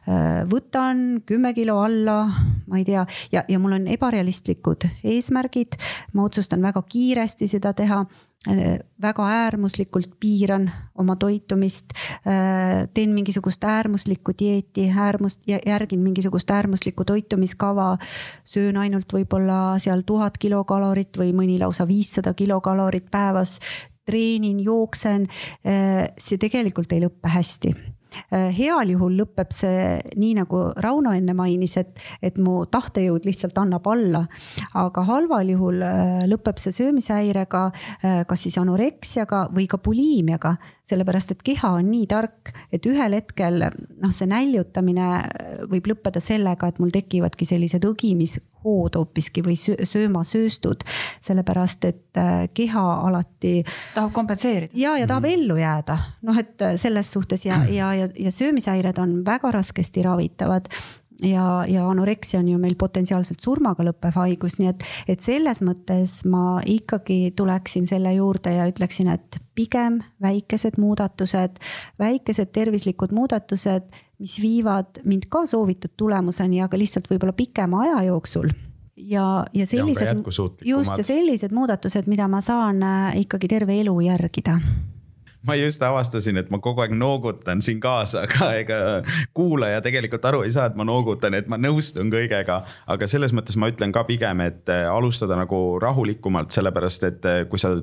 [SPEAKER 3] äh, võtan kümme kilo alla, ma ei tea, ja, ja mul on ebarealistlikud eesmärgid. ma otsustan väga kiiresti seda teha väga äärmuslikult piiran oma toitumist, äh, teen mingisugust äärmuslikku dieeti, äärmust, järgin mingisugust äärmuslikku toitumiskava. söön ainult võib-olla seal tuhat kilokalorit või mõni lausa viissada kilokalorit päevas. treenin, jooksen, äh, see tegelikult ei lõppe hästi Äh, heal juhul lõpeb see nii, nagu Rauno enne mainis, et, et mu tahtejõud lihtsalt annab alla. aga halval juhul äh, lõpeb see söömishäirega, äh, kas siis anoreksiaga või ka buliimiaga. sellepärast, et keha on nii tark, et ühel hetkel noh, see näljutamine võib lõppeda sellega, et mul tekivadki sellised õgimis hood hoopiski või söömasööstud. sellepärast, et äh, keha alati.
[SPEAKER 1] tahab kompenseerida.
[SPEAKER 3] ja, ja tahab mm -hmm. ellu jääda, noh, et äh, selles suhtes ja, ja, ja, ja söömishäired on väga raskesti ravitavad ja, ja anoreksia on ju meil potentsiaalselt surmaga lõppev haigus, nii et, et selles mõttes ma ikkagi tuleksin selle juurde ja ütleksin, et pigem väikesed muudatused, väikesed tervislikud muudatused mis viivad mind ka soovitud tulemuseni, aga lihtsalt võib-olla pikema aja jooksul. Ja, ja sellised, just ja sellised muudatused, mida ma saan äh, ikkagi terve elu järgida.
[SPEAKER 2] Ma just avastasin, et ma kogu aeg noogutan siin kaasa, aga ega kuulaja tegelikult aru ei saa, et ma noogutan, et ma nõustun kõigega. aga selles mõttes ma ütlen ka pigem, et äh, alustada nagu rahulikumalt, sellepärast et äh, kui sa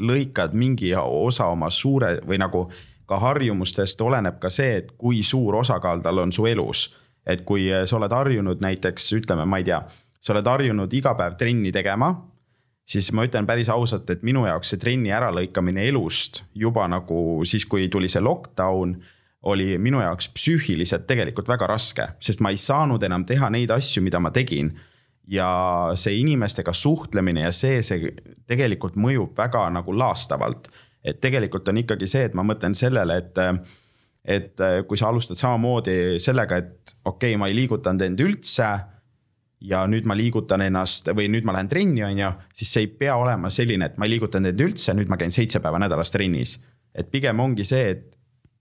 [SPEAKER 2] lõikad mingi osa oma suure või nagu ka harjumustest oleneb ka see, et kui suur osakaal tal on su elus. et kui sa oled harjunud näiteks ütleme, ma ei tea, sa oled harjunud iga päev trenni tegema. siis ma ütlen päris ausalt, et minu jaoks see trenni äralõikamine elust juba nagu siis, kui tuli see lockdown oli minu jaoks psüühiliselt tegelikult väga raske, sest ma ei saanud enam teha neid asju, mida ma tegin ja see inimestega suhtlemine ja see, see tegelikult mõjub väga nagu laastavalt et tegelikult on ikkagi see, et ma mõtlen sellele, et et kui sa alustad samamoodi sellega, et okei okay,, ma ei liigutanud end üldse ja nüüd ma liigutan ennast või nüüd ma lähen trenni, on ju, siis see ei pea olema selline, et ma ei liigutanud end üldse, nüüd ma käin seitse päeva nädalas trennis. et pigem ongi see, et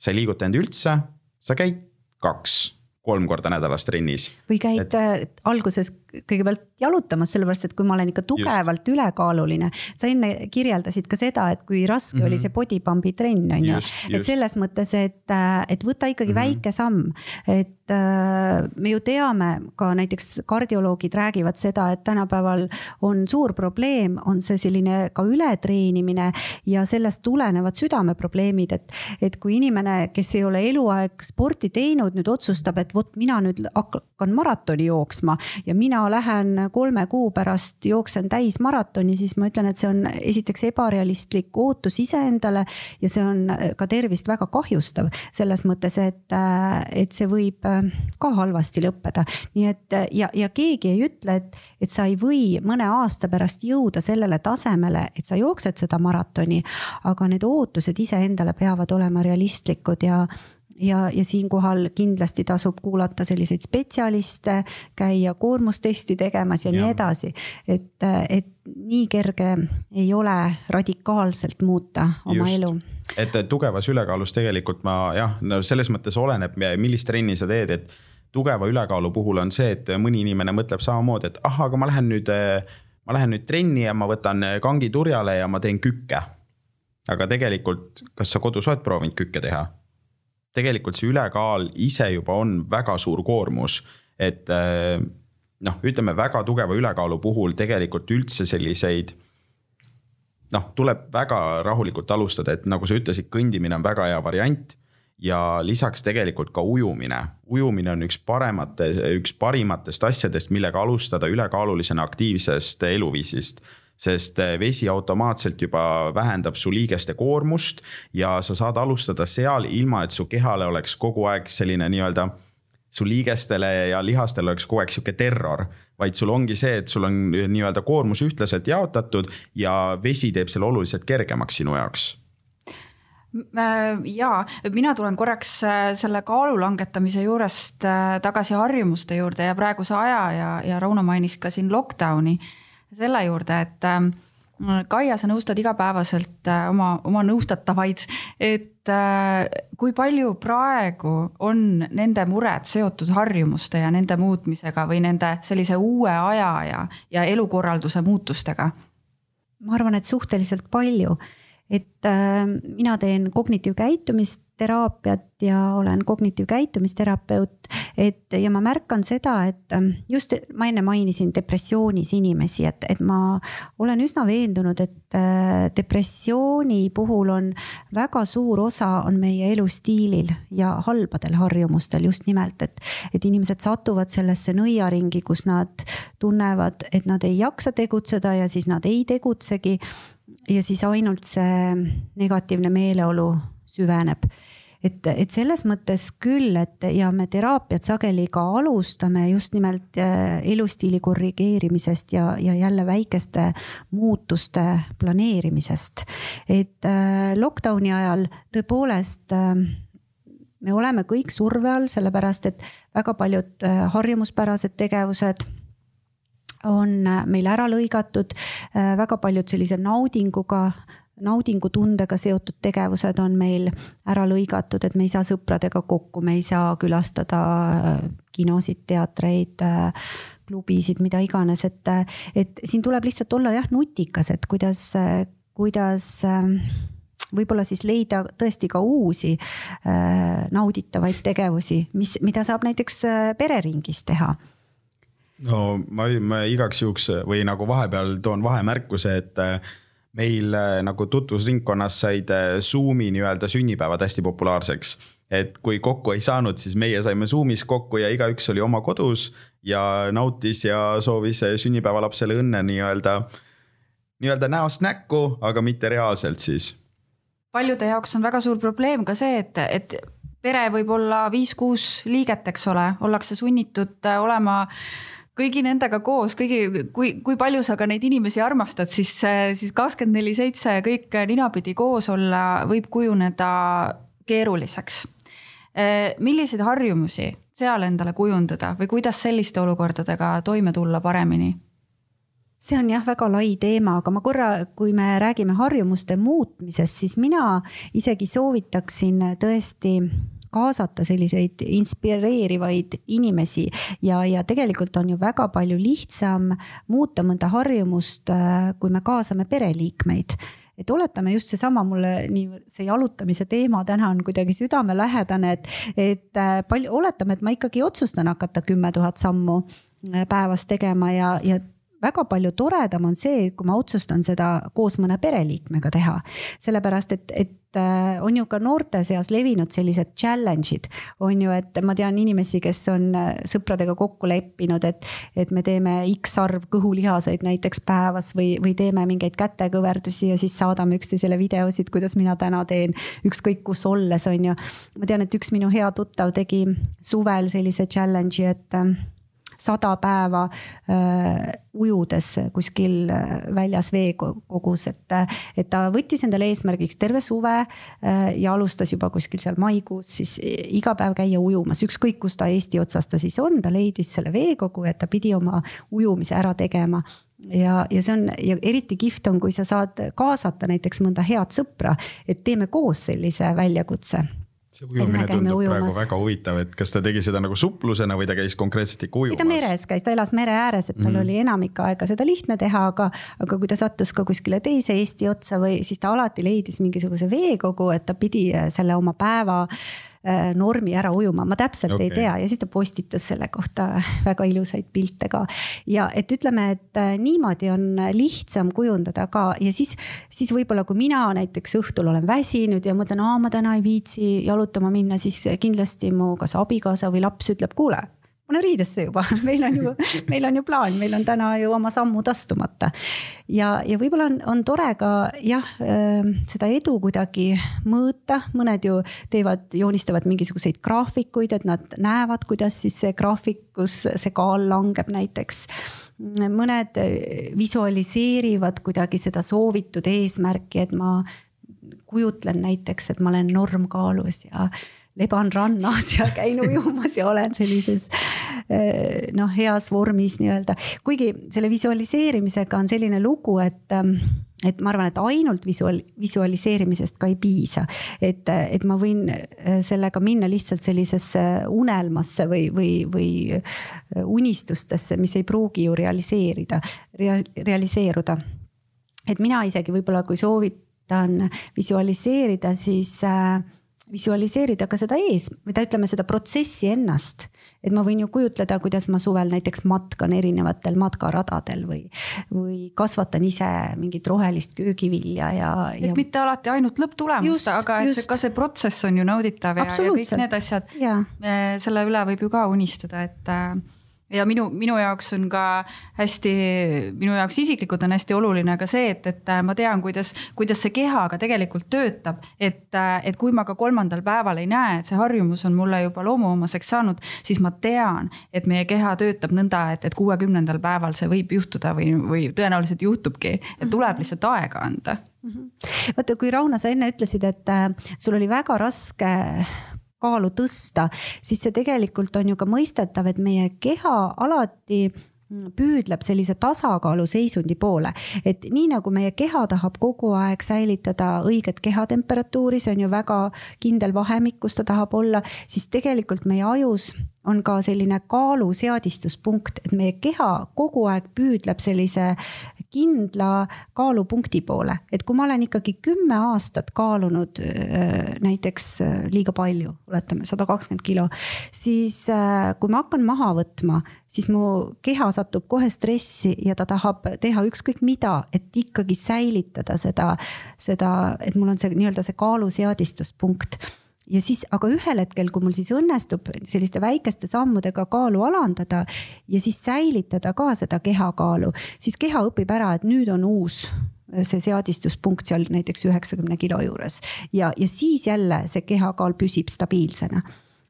[SPEAKER 2] sa ei liiguta end üldse, sa käid kaks, kolm korda nädalas trennis.
[SPEAKER 3] või käid et... Äh, alguses kõigepealt jalutamas, sellepärast et kui ma olen ikka tugevalt just. ülekaaluline. sa enne kirjeldasid ka seda, et kui raske mm -hmm. oli see body pump'i trenn on ju. et selles mõttes, et, et võta ikkagi mm -hmm. väike samm, et äh, me ju teame ka näiteks kardioloogid räägivad seda, et tänapäeval on suur probleem, on see selline ka ületreenimine ja sellest tulenevad südameprobleemid, et, et kui inimene, kes ei ole eluaeg sporti teinud, nüüd otsustab, et vot mina nüüd hakkan maratoni jooksma ja mina mina lähen kolme kuu pärast jooksen täismaratoni, siis ma ütlen, et see on esiteks ebarealistlik ootus iseendale ja see on ka tervist väga kahjustav selles mõttes, et, et see võib ka halvasti lõppeda. nii et ja, ja keegi ei ütle, et, et sa ei või mõne aasta pärast jõuda sellele tasemele, et sa jooksed seda maratoni, aga need ootused iseendale peavad olema realistlikud ja ja, ja siinkohal kindlasti tasub kuulata selliseid spetsialiste, käia koormustesti tegemas ja, ja. nii edasi. et, et nii kerge ei ole radikaalselt muuta oma Just. elu
[SPEAKER 2] et tugevas ülekaalus tegelikult ma jah, no selles mõttes oleneb, millist trenni sa teed, et tugeva ülekaalu puhul on see, et mõni inimene mõtleb samamoodi, et ah, aga ma lähen nüüd, ma lähen nüüd trenni ja ma võtan kangi turjale ja ma teen kükke. aga tegelikult, kas sa kodus oled proovinud kükke teha? Tegelikult see ülekaal ise juba on väga suur koormus, et eh, noh, ütleme väga tugeva ülekaalu puhul tegelikult üldse selliseid noh, tuleb väga rahulikult alustada, et nagu sa ütlesid, kõndimine on väga hea variant. ja lisaks tegelikult ka ujumine, ujumine on üks paremate, üks parimatest asjadest, millega alustada ülekaalulisena aktiivsest eluviisist sest eh, vesi automaatselt juba vähendab su liigeste koormust ja sa saad alustada seal, ilma et su kehale oleks kogu aeg selline nii-öelda su liigestele ja lihastele oleks kogu aeg sihuke terror, vaid sul ongi see, et sul on nii-öelda koormus ühtlaselt jaotatud ja vesi teeb selle oluliselt kergemaks sinu jaoks.
[SPEAKER 1] Ja mina tulen korraks selle kaalu langetamise juurest tagasi harjumuste juurde ja praeguse aja ja, ja Rauno mainis ka siin lockdown'i selle juurde, et Kaia, sa nõustad igapäevaselt äh, oma, oma nõustatavaid, et äh, kui palju praegu on nende mured seotud harjumuste ja nende muutmisega või nende sellise uue aja ja, ja elukorralduse muutustega?
[SPEAKER 3] ma arvan, et suhteliselt palju, et äh, mina teen kognitiivkäitumist teraapiat ja olen kognitiivkäitumisterapeut. et ja ma märkan seda, et ähm, just ma enne mainisin depressioonis inimesi, et, et ma olen üsna veendunud, et äh, depressiooni puhul on väga suur osa on meie elustiilil ja halbadel harjumustel just nimelt, et. et inimesed satuvad sellesse nõiaringi, kus nad tunnevad, et nad ei jaksa tegutseda ja siis nad ei tegutsegi ja siis ainult see negatiivne meeleolu süveneb et, et selles mõttes küll, et ja me teraapiat sageli ka alustame just nimelt äh, elustiili korrigeerimisest ja, ja jälle väikeste muutuste planeerimisest. et äh, lockdown'i ajal tõepoolest äh, me oleme kõik surve all, sellepärast et väga paljud harjumuspärased tegevused on meil ära lõigatud, väga paljud sellise naudinguga naudingutundega seotud tegevused on meil ära lõigatud, et me ei saa sõpradega kokku, me ei saa külastada äh, kinosid, teatreid, äh, klubisid, mida iganes, et, et siin tuleb lihtsalt olla jah nutikas, et kuidas, kuidas ähm, võib-olla siis leida tõesti ka uusi äh, nauditavaid tegevusi, mis, mida saab näiteks pereringis teha.
[SPEAKER 2] No ma, ma igaks juhuks või nagu vahepeal toon vahemärkuse, et meil äh, nagu tutvusringkonnas said äh, Zoom'i nii-öelda sünnipäevad hästi populaarseks. et kui kokku ei saanud, siis meie saime Zoom'is kokku ja igaüks oli oma kodus ja nautis ja soovis äh, sünnipäevalapsele õnne nii-öelda, nii-öelda näost näkku, aga mitte reaalselt siis.
[SPEAKER 1] paljude jaoks on väga suur probleem ka see, et, et pere võib olla viis-kuus liiget, eks ole, ollakse sunnitud olema kõigi nendega koos, kõigi, kui, kui palju sa ka neid inimesi armastad, siis, siis kakskümmend neli seitse kõik ninapidi koos olla võib kujuneda keeruliseks. milliseid harjumusi seal endale kujundada või kuidas selliste olukordadega toime tulla paremini?
[SPEAKER 3] see on jah, väga lai teema, aga ma korra, kui me räägime harjumuste muutmisest, siis mina isegi soovitaksin tõesti kaasata selliseid inspireerivaid inimesi. Ja, ja tegelikult on ju väga palju lihtsam muuta mõnda harjumust, äh, kui me kaasame pereliikmeid. Et oletame just seesama mulle nii see jalutamise teema täna on kuidagi südamelähedane, et, et äh, palju, oletame, et ma ikkagi otsustan hakata kümme tuhat sammu äh, päevas tegema ja, ja väga palju toredam on see, kui ma otsustan seda koos mõne pereliikmega teha. sellepärast, et, et äh, on ju ka noorte seas levinud sellised challenge'id, on ju, et ma tean inimesi, kes on äh, sõpradega kokku leppinud, et, et me teeme X arv kõhulihaseid näiteks päevas või, või teeme mingeid kätekõverdusi ja siis saadame üksteisele videosid, kuidas mina täna teen, ükskõik kus olles, on ju. ma tean, et üks minu hea tuttav tegi suvel sellise challenge'i, et äh, sada päeva äh, ujudes kuskil äh, väljas veekogus, et, et ta võttis endale eesmärgiks terve suve äh, ja alustas juba kuskil seal maikuus siis iga päev käia ujumas, ükskõik kus ta Eesti otsas ta siis on, ta leidis selle veekogu, et ta pidi oma ujumise ära tegema. Ja, ja see on ja eriti kihvt on, kui sa saad kaasata näiteks mõnda head sõpra, et teeme koos sellise väljakutse
[SPEAKER 2] see ujumine tundub ujumas. praegu väga huvitav, et kas ta tegi seda nagu suplusena või ta käis konkreetselt ikka ujumas?
[SPEAKER 3] ta meres käis, ta elas mere ääres, et tal mm -hmm. oli enamik aega seda lihtne teha, aga, aga kui ta sattus ka kuskile teise Eesti otsa või siis ta alati leidis mingisuguse veekogu, et ta pidi selle oma päeva äh, Äh, normi ära ujuma, ma täpselt okay. ei tea ja siis ta postitas selle kohta väga ilusaid pilte ka. ja et ütleme, et äh, niimoodi on lihtsam kujundada ka ja siis, siis võib-olla, kui mina näiteks õhtul olen väsinud ja mõtlen, aa, ma täna ei viitsi jalutama minna, siis kindlasti mu kas abikaasa või laps ütleb, kuule pane riidesse juba, meil on ju, meil on ju plaan, meil on täna ju oma sammud astumata. ja, ja võib-olla on, on tore ka jah, ähm, seda edu kuidagi mõõta, mõned ju teevad, joonistavad mingisuguseid graafikuid, et nad näevad, kuidas siis see graafikus see kaal langeb näiteks. Mõned visualiseerivad kuidagi seda soovitud eesmärki, et ma kujutlen näiteks, et ma olen normkaalus ja leban rannas ja käin ujumas ja olen sellises eh, noh, heas vormis nii-öelda. kuigi selle visualiseerimisega on selline lugu, et, ähm, et ma arvan, et ainult visual, visualiseerimisest ka ei piisa. et, et ma võin äh, sellega minna lihtsalt sellisesse unelmasse või, või, või äh, unistustesse, mis ei pruugi ju realiseerida rea,, realiseeruda. et mina isegi võib-olla, kui soovitan visualiseerida, siis äh, visualiseerida ka seda ees, või ta ütleme seda protsessi ennast. et ma võin ju kujutleda, kuidas ma suvel näiteks matkan erinevatel matkaradadel või, või kasvatan ise mingit rohelist köögivilja ja,
[SPEAKER 1] ja.... et mitte alati ainult lõpptulemust, aga et see, ka see protsess on ju nauditav ja, ja kõik need asjad, selle üle võib ju ka unistada, et äh, ja minu, minu jaoks on ka hästi, minu jaoks isiklikult on hästi oluline ka see, et, et ma tean, kuidas, kuidas see keha ka tegelikult töötab. et, et kui ma ka kolmandal päeval ei näe, et see harjumus on mulle juba loomuomaseks saanud, siis ma tean, et meie keha töötab nõnda, et, et kuuekümnendal päeval see võib juhtuda või, või tõenäoliselt juhtubki, et tuleb lihtsalt aega anda
[SPEAKER 3] -hmm. vaata, kui Rauno, sa enne ütlesid, et äh, sul oli väga raske kaalu tõsta, siis see tegelikult on ju ka mõistetav, et meie keha alati püüdleb sellise tasakaalu seisundi poole, et nii nagu meie keha tahab kogu aeg säilitada õiget kehatemperatuuri, see on ju väga kindel vahemik, kus ta tahab olla, siis tegelikult meie ajus on ka selline kaaluseadistuspunkt, et meie keha kogu aeg püüdleb sellise kindla kaalupunkti poole, et kui ma olen ikkagi kümme aastat kaalunud äh, näiteks äh, liiga palju, oletame sada kakskümmend kilo, siis äh, kui ma hakkan maha võtma, siis mu keha satub kohe stressi ja ta tahab teha ükskõik mida, et ikkagi säilitada seda, seda, et mul on see nii-öelda see kaaluseadistuspunkt ja siis, aga ühel hetkel, kui mul siis õnnestub selliste väikeste sammudega kaalu alandada ja siis säilitada ka seda kehakaalu, siis keha õpib ära, et nüüd on uus see seadistuspunkt seal näiteks üheksakümne kilo juures. Ja, ja siis jälle see kehakaal püsib stabiilsena.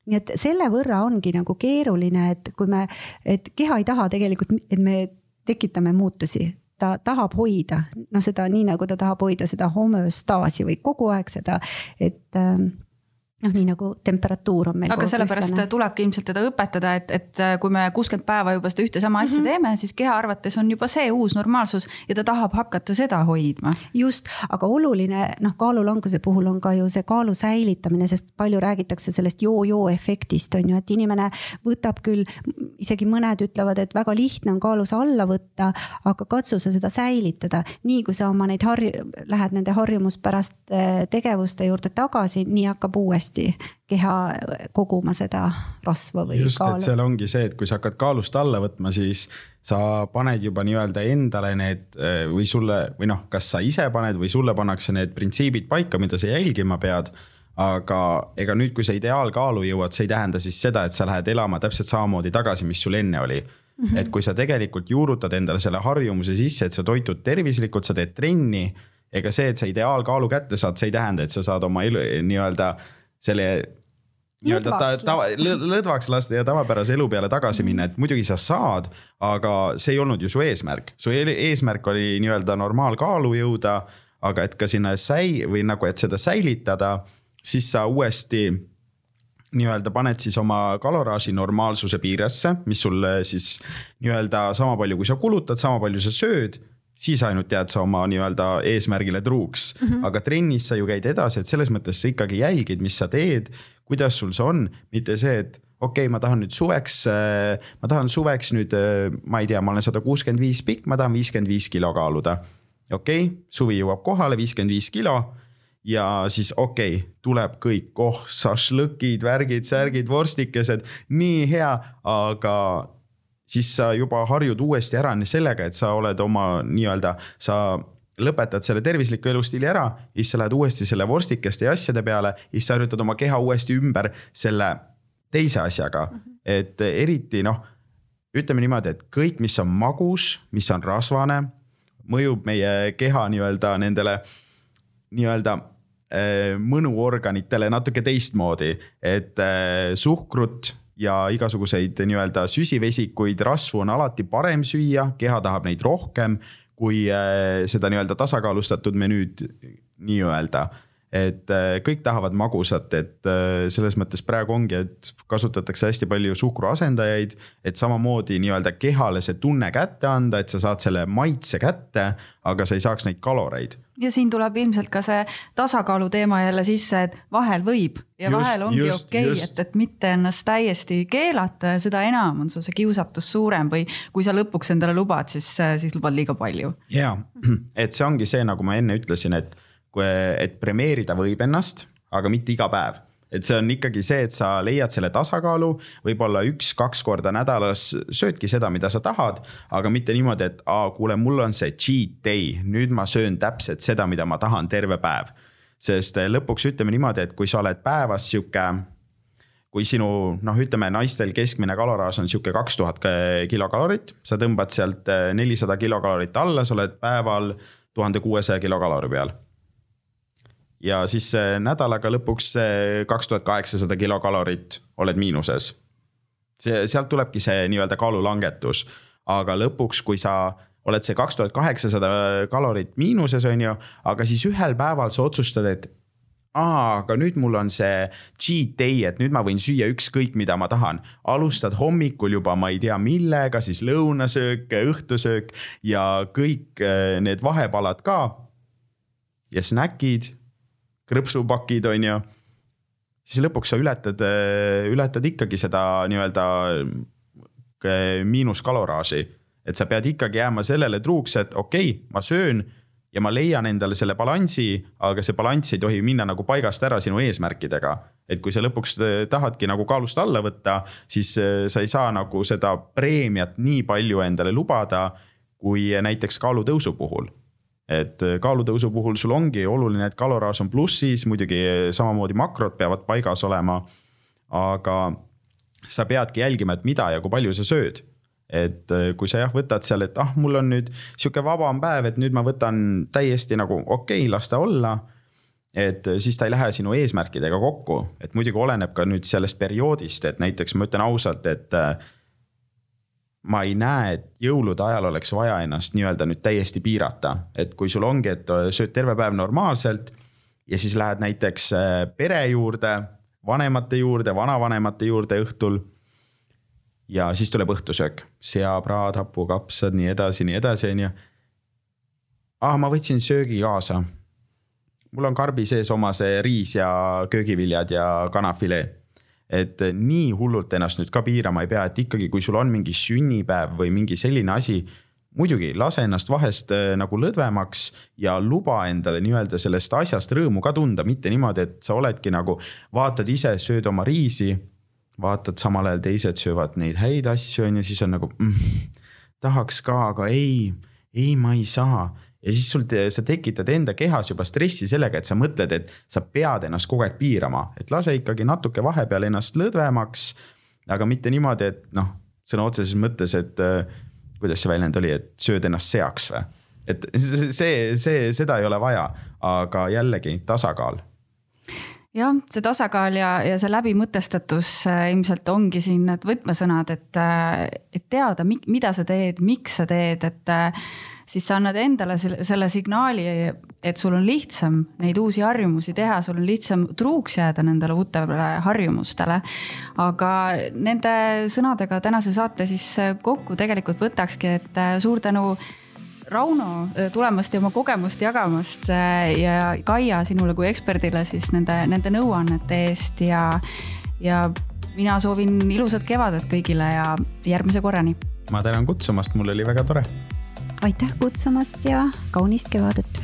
[SPEAKER 3] Nii et selle võrra ongi nagu keeruline, et kui me, et keha ei taha tegelikult, et me tekitame muutusi, ta tahab hoida, noh, seda nii nagu ta tahab hoida seda homöostaasi või kogu aeg seda, et ähm, noh, nii nagu temperatuur on meil.
[SPEAKER 1] aga sellepärast ühtlane. tulebki ilmselt teda õpetada, et, et äh, kui me kuuskümmend päeva juba seda ühte sama asja mm -hmm. teeme, siis keha arvates on juba see uus normaalsus ja ta tahab hakata seda hoidma.
[SPEAKER 3] just, aga oluline noh, kaalulanguse puhul on ka ju see kaalu säilitamine, sest palju räägitakse sellest joo-joo efektist on ju, et inimene võtab küll, isegi mõned ütlevad, et väga lihtne on kaalus alla võtta, aga katsu sa seda säilitada. nii kui sa oma neid harju-, lähed nende harjumuspäraste tegevuste juurde tagasi, nii hakkab uuesti uuesti keha koguma seda rasva või
[SPEAKER 2] just, kaalu. seal ongi see, et kui sa hakkad kaalust alla võtma, siis sa paned juba nii-öelda endale need või sulle või noh, kas sa ise paned või sulle pannakse need printsiibid paika, mida sa jälgima pead aga ega nüüd, kui sa ideaalkaalu jõuad, see ei tähenda siis seda, et sa lähed elama täpselt samamoodi tagasi, mis sul enne oli mm. -hmm. et kui sa tegelikult juurutad endale selle harjumuse sisse, et sa toitud tervislikult, sa teed trenni. ega see, et sa ideaalkaalu kätte saad, see ei tähenda, et sa saad oma elu nii-öelda selle nii-öelda ta, tava, lõdvaks lasta ja tavapärase elu peale tagasi minna, et muidugi sa saad, aga see ei olnud ju su eesmärk. su eesmärk oli nii-öelda normaalkaalu jõuda, aga et ka sinna säi- või nagu, et seda säilitada, siis sa uuesti nii-öelda paned siis oma kaloraaži normaalsuse piiresse, mis sulle siis nii-öelda sama palju, kui sa kulutad, sama palju sa sööd siis ainult jääd sa oma nii-öelda eesmärgile truuks mm. -hmm. aga trennis sa ju käid edasi, et selles mõttes sa ikkagi jälgid, mis sa teed, kuidas sul see on, mitte see, et okei okay,, ma tahan nüüd suveks, äh, ma tahan suveks nüüd, äh, ma ei tea, ma olen sada kuuskümmend viis pikk, ma tahan viiskümmend viis kilo kaaluda. okei okay,, suvi jõuab kohale, viiskümmend viis kilo ja siis okei okay,, tuleb kõik, oh, šašlõkid, värgid, särgid, vorstikesed, nii hea, aga siis sa juba harjud uuesti ära sellega, et sa oled oma nii-öelda, sa lõpetad selle tervisliku elustiili ära, siis sa lähed uuesti selle vorstikeste ja asjade peale, siis sa harjutad oma keha uuesti ümber selle teise asjaga. et eriti noh, ütleme niimoodi, et kõik, mis on magus, mis on rasvane, mõjub meie keha nii-öelda nendele nii-öelda eh, mõnuorganitele natuke teistmoodi, et eh, suhkrut ja igasuguseid nii-öelda süsivesikuid, rasvu on alati parem süüa, keha tahab neid rohkem kui äh, seda nii-öelda tasakaalustatud menüüd nii-öelda. Et äh, kõik tahavad magusat, et äh, selles mõttes praegu ongi, et kasutatakse hästi palju suhkruasendajaid, et samamoodi nii-öelda kehale see tunne kätte anda, et sa saad selle maitse kätte, aga sa ei saaks neid kaloreid.
[SPEAKER 1] Ja siin tuleb ilmselt ka see tasakaalu teema jälle sisse, et vahel võib ja just, vahel ongi okei okay,, et, et mitte ennast täiesti keelata ja seda enam on sul see kiusatus suurem või kui sa lõpuks endale lubad, siis, siis lubad liiga palju.
[SPEAKER 2] ja, et see ongi see, nagu ma enne ütlesin, et et premeerida võib ennast, aga mitte iga päev et see on ikkagi see, et sa leiad selle tasakaalu, võib-olla üks-kaks korda nädalas söödki seda, mida sa tahad, aga mitte niimoodi, et aa, kuule, mul on see cheat day, nüüd ma söön täpselt seda, mida ma tahan terve päev. sest eh, lõpuks ütleme niimoodi, et kui sa oled päevas sihuke kui sinu noh, ütleme naistel keskmine kaloraaž on sihuke kaks tuhat kilokalorit, sa tõmbad sealt eh, nelisada kilokalorit alla, sa oled päeval tuhande kuuesaja kilokalori peal ja siis nädalaga lõpuks kaks tuhat kaheksasada kilokalorit oled miinuses. see, sealt tulebki see nii-öelda kaalulangetus, aga lõpuks, kui sa oled see kaks tuhat kaheksasada kalorit miinuses, on ju, aga siis ühel päeval sa otsustad, et aa, aga nüüd mul on see cheat day, et nüüd ma võin süüa ükskõik, mida ma tahan. alustad hommikul juba, ma ei tea millega, siis lõunasöök, õhtusöök ja kõik eh, need vahepalad ka. ja snäkid krõpsupakid, on ju. siis lõpuks sa ületad, ületad ikkagi seda nii-öelda eh, miinuskaloraaži. et sa pead ikkagi jääma sellele truuks, et okei okay,, ma söön ja ma leian endale selle balansi, aga see balanss ei tohi minna nagu paigast ära sinu eesmärkidega. et kui sa lõpuks eh, tahadki nagu kaalust alla võtta, siis sa ei saa nagu seda preemiat nii palju endale lubada, kui näiteks kaalutõusu puhul et äh, kaalutõusu puhul sul ongi oluline, et kaloraaž on plussis, muidugi äh, samamoodi makrod peavad paigas olema. aga sa peadki jälgima, et mida ja kui palju sa sööd. et äh, kui sa jah, võtad seal, et ah, mul on nüüd sihuke vabam päev, et nüüd ma võtan täiesti nagu okei okay,, las ta olla. et siis ta ei lähe sinu eesmärkidega kokku, et muidugi oleneb ka nüüd sellest perioodist, et näiteks ma ütlen ausalt, et ma ei näe, et jõulude ajal oleks vaja ennast nii-öelda nüüd täiesti piirata, et kui sul ongi, et sööd terve päev normaalselt ja siis lähed näiteks äh, pere juurde, vanemate juurde, vanavanemate juurde õhtul. ja siis tuleb õhtusöök, seapraad, hapukapsad, nii edasi, nii edasi, on ju. ah, ma võtsin söögi kaasa. mul on karbi sees oma see riis ja köögiviljad ja kanafilee et nii hullult ennast nüüd ka piirama ei pea, et ikkagi, kui sul on mingi sünnipäev või mingi selline asi muidugi lase ennast vahest äh, nagu lõdvemaks ja luba endale nii-öelda sellest asjast rõõmu ka tunda, mitte niimoodi, et sa oledki nagu, vaatad ise, sööd oma riisi. vaatad samal ajal teised söövad neid häid asju, on ju, siis on nagu mm, tahaks ka, aga ei, ei, ma ei saa ja siis sul, sa tekitad enda kehas juba stressi sellega, et sa mõtled, et sa pead ennast kogu aeg piirama, et lase ikkagi natuke vahepeal ennast lõdvemaks. aga mitte niimoodi, et noh, sõna otseses mõttes, et äh, kuidas see väljend oli, et sööd ennast seaks või. et see, see, seda ei ole vaja, aga jällegi tasakaal
[SPEAKER 1] jah, see tasakaal ja, ja see läbimõtestatus äh, ilmselt ongi siin need võtmesõnad, et, äh, et teada, mida sa teed, miks sa teed, et siis sa annad endale selle, selle signaali, et sul on lihtsam neid uusi harjumusi teha, sul on lihtsam truuks jääda nendele uutele harjumustele. aga nende sõnadega tänase saate siis kokku tegelikult võtakski, et äh, suur tänu Rauno äh, tulemast ja oma kogemust jagamast äh, ja Kaia sinule kui eksperdile siis nende, nende nõuannete eest ja, ja mina soovin ilusat kevadet kõigile ja järgmise korrani.
[SPEAKER 2] ma tänan kutsumast, mul oli väga tore
[SPEAKER 3] aitäh kutsumast ja kaunist kevadet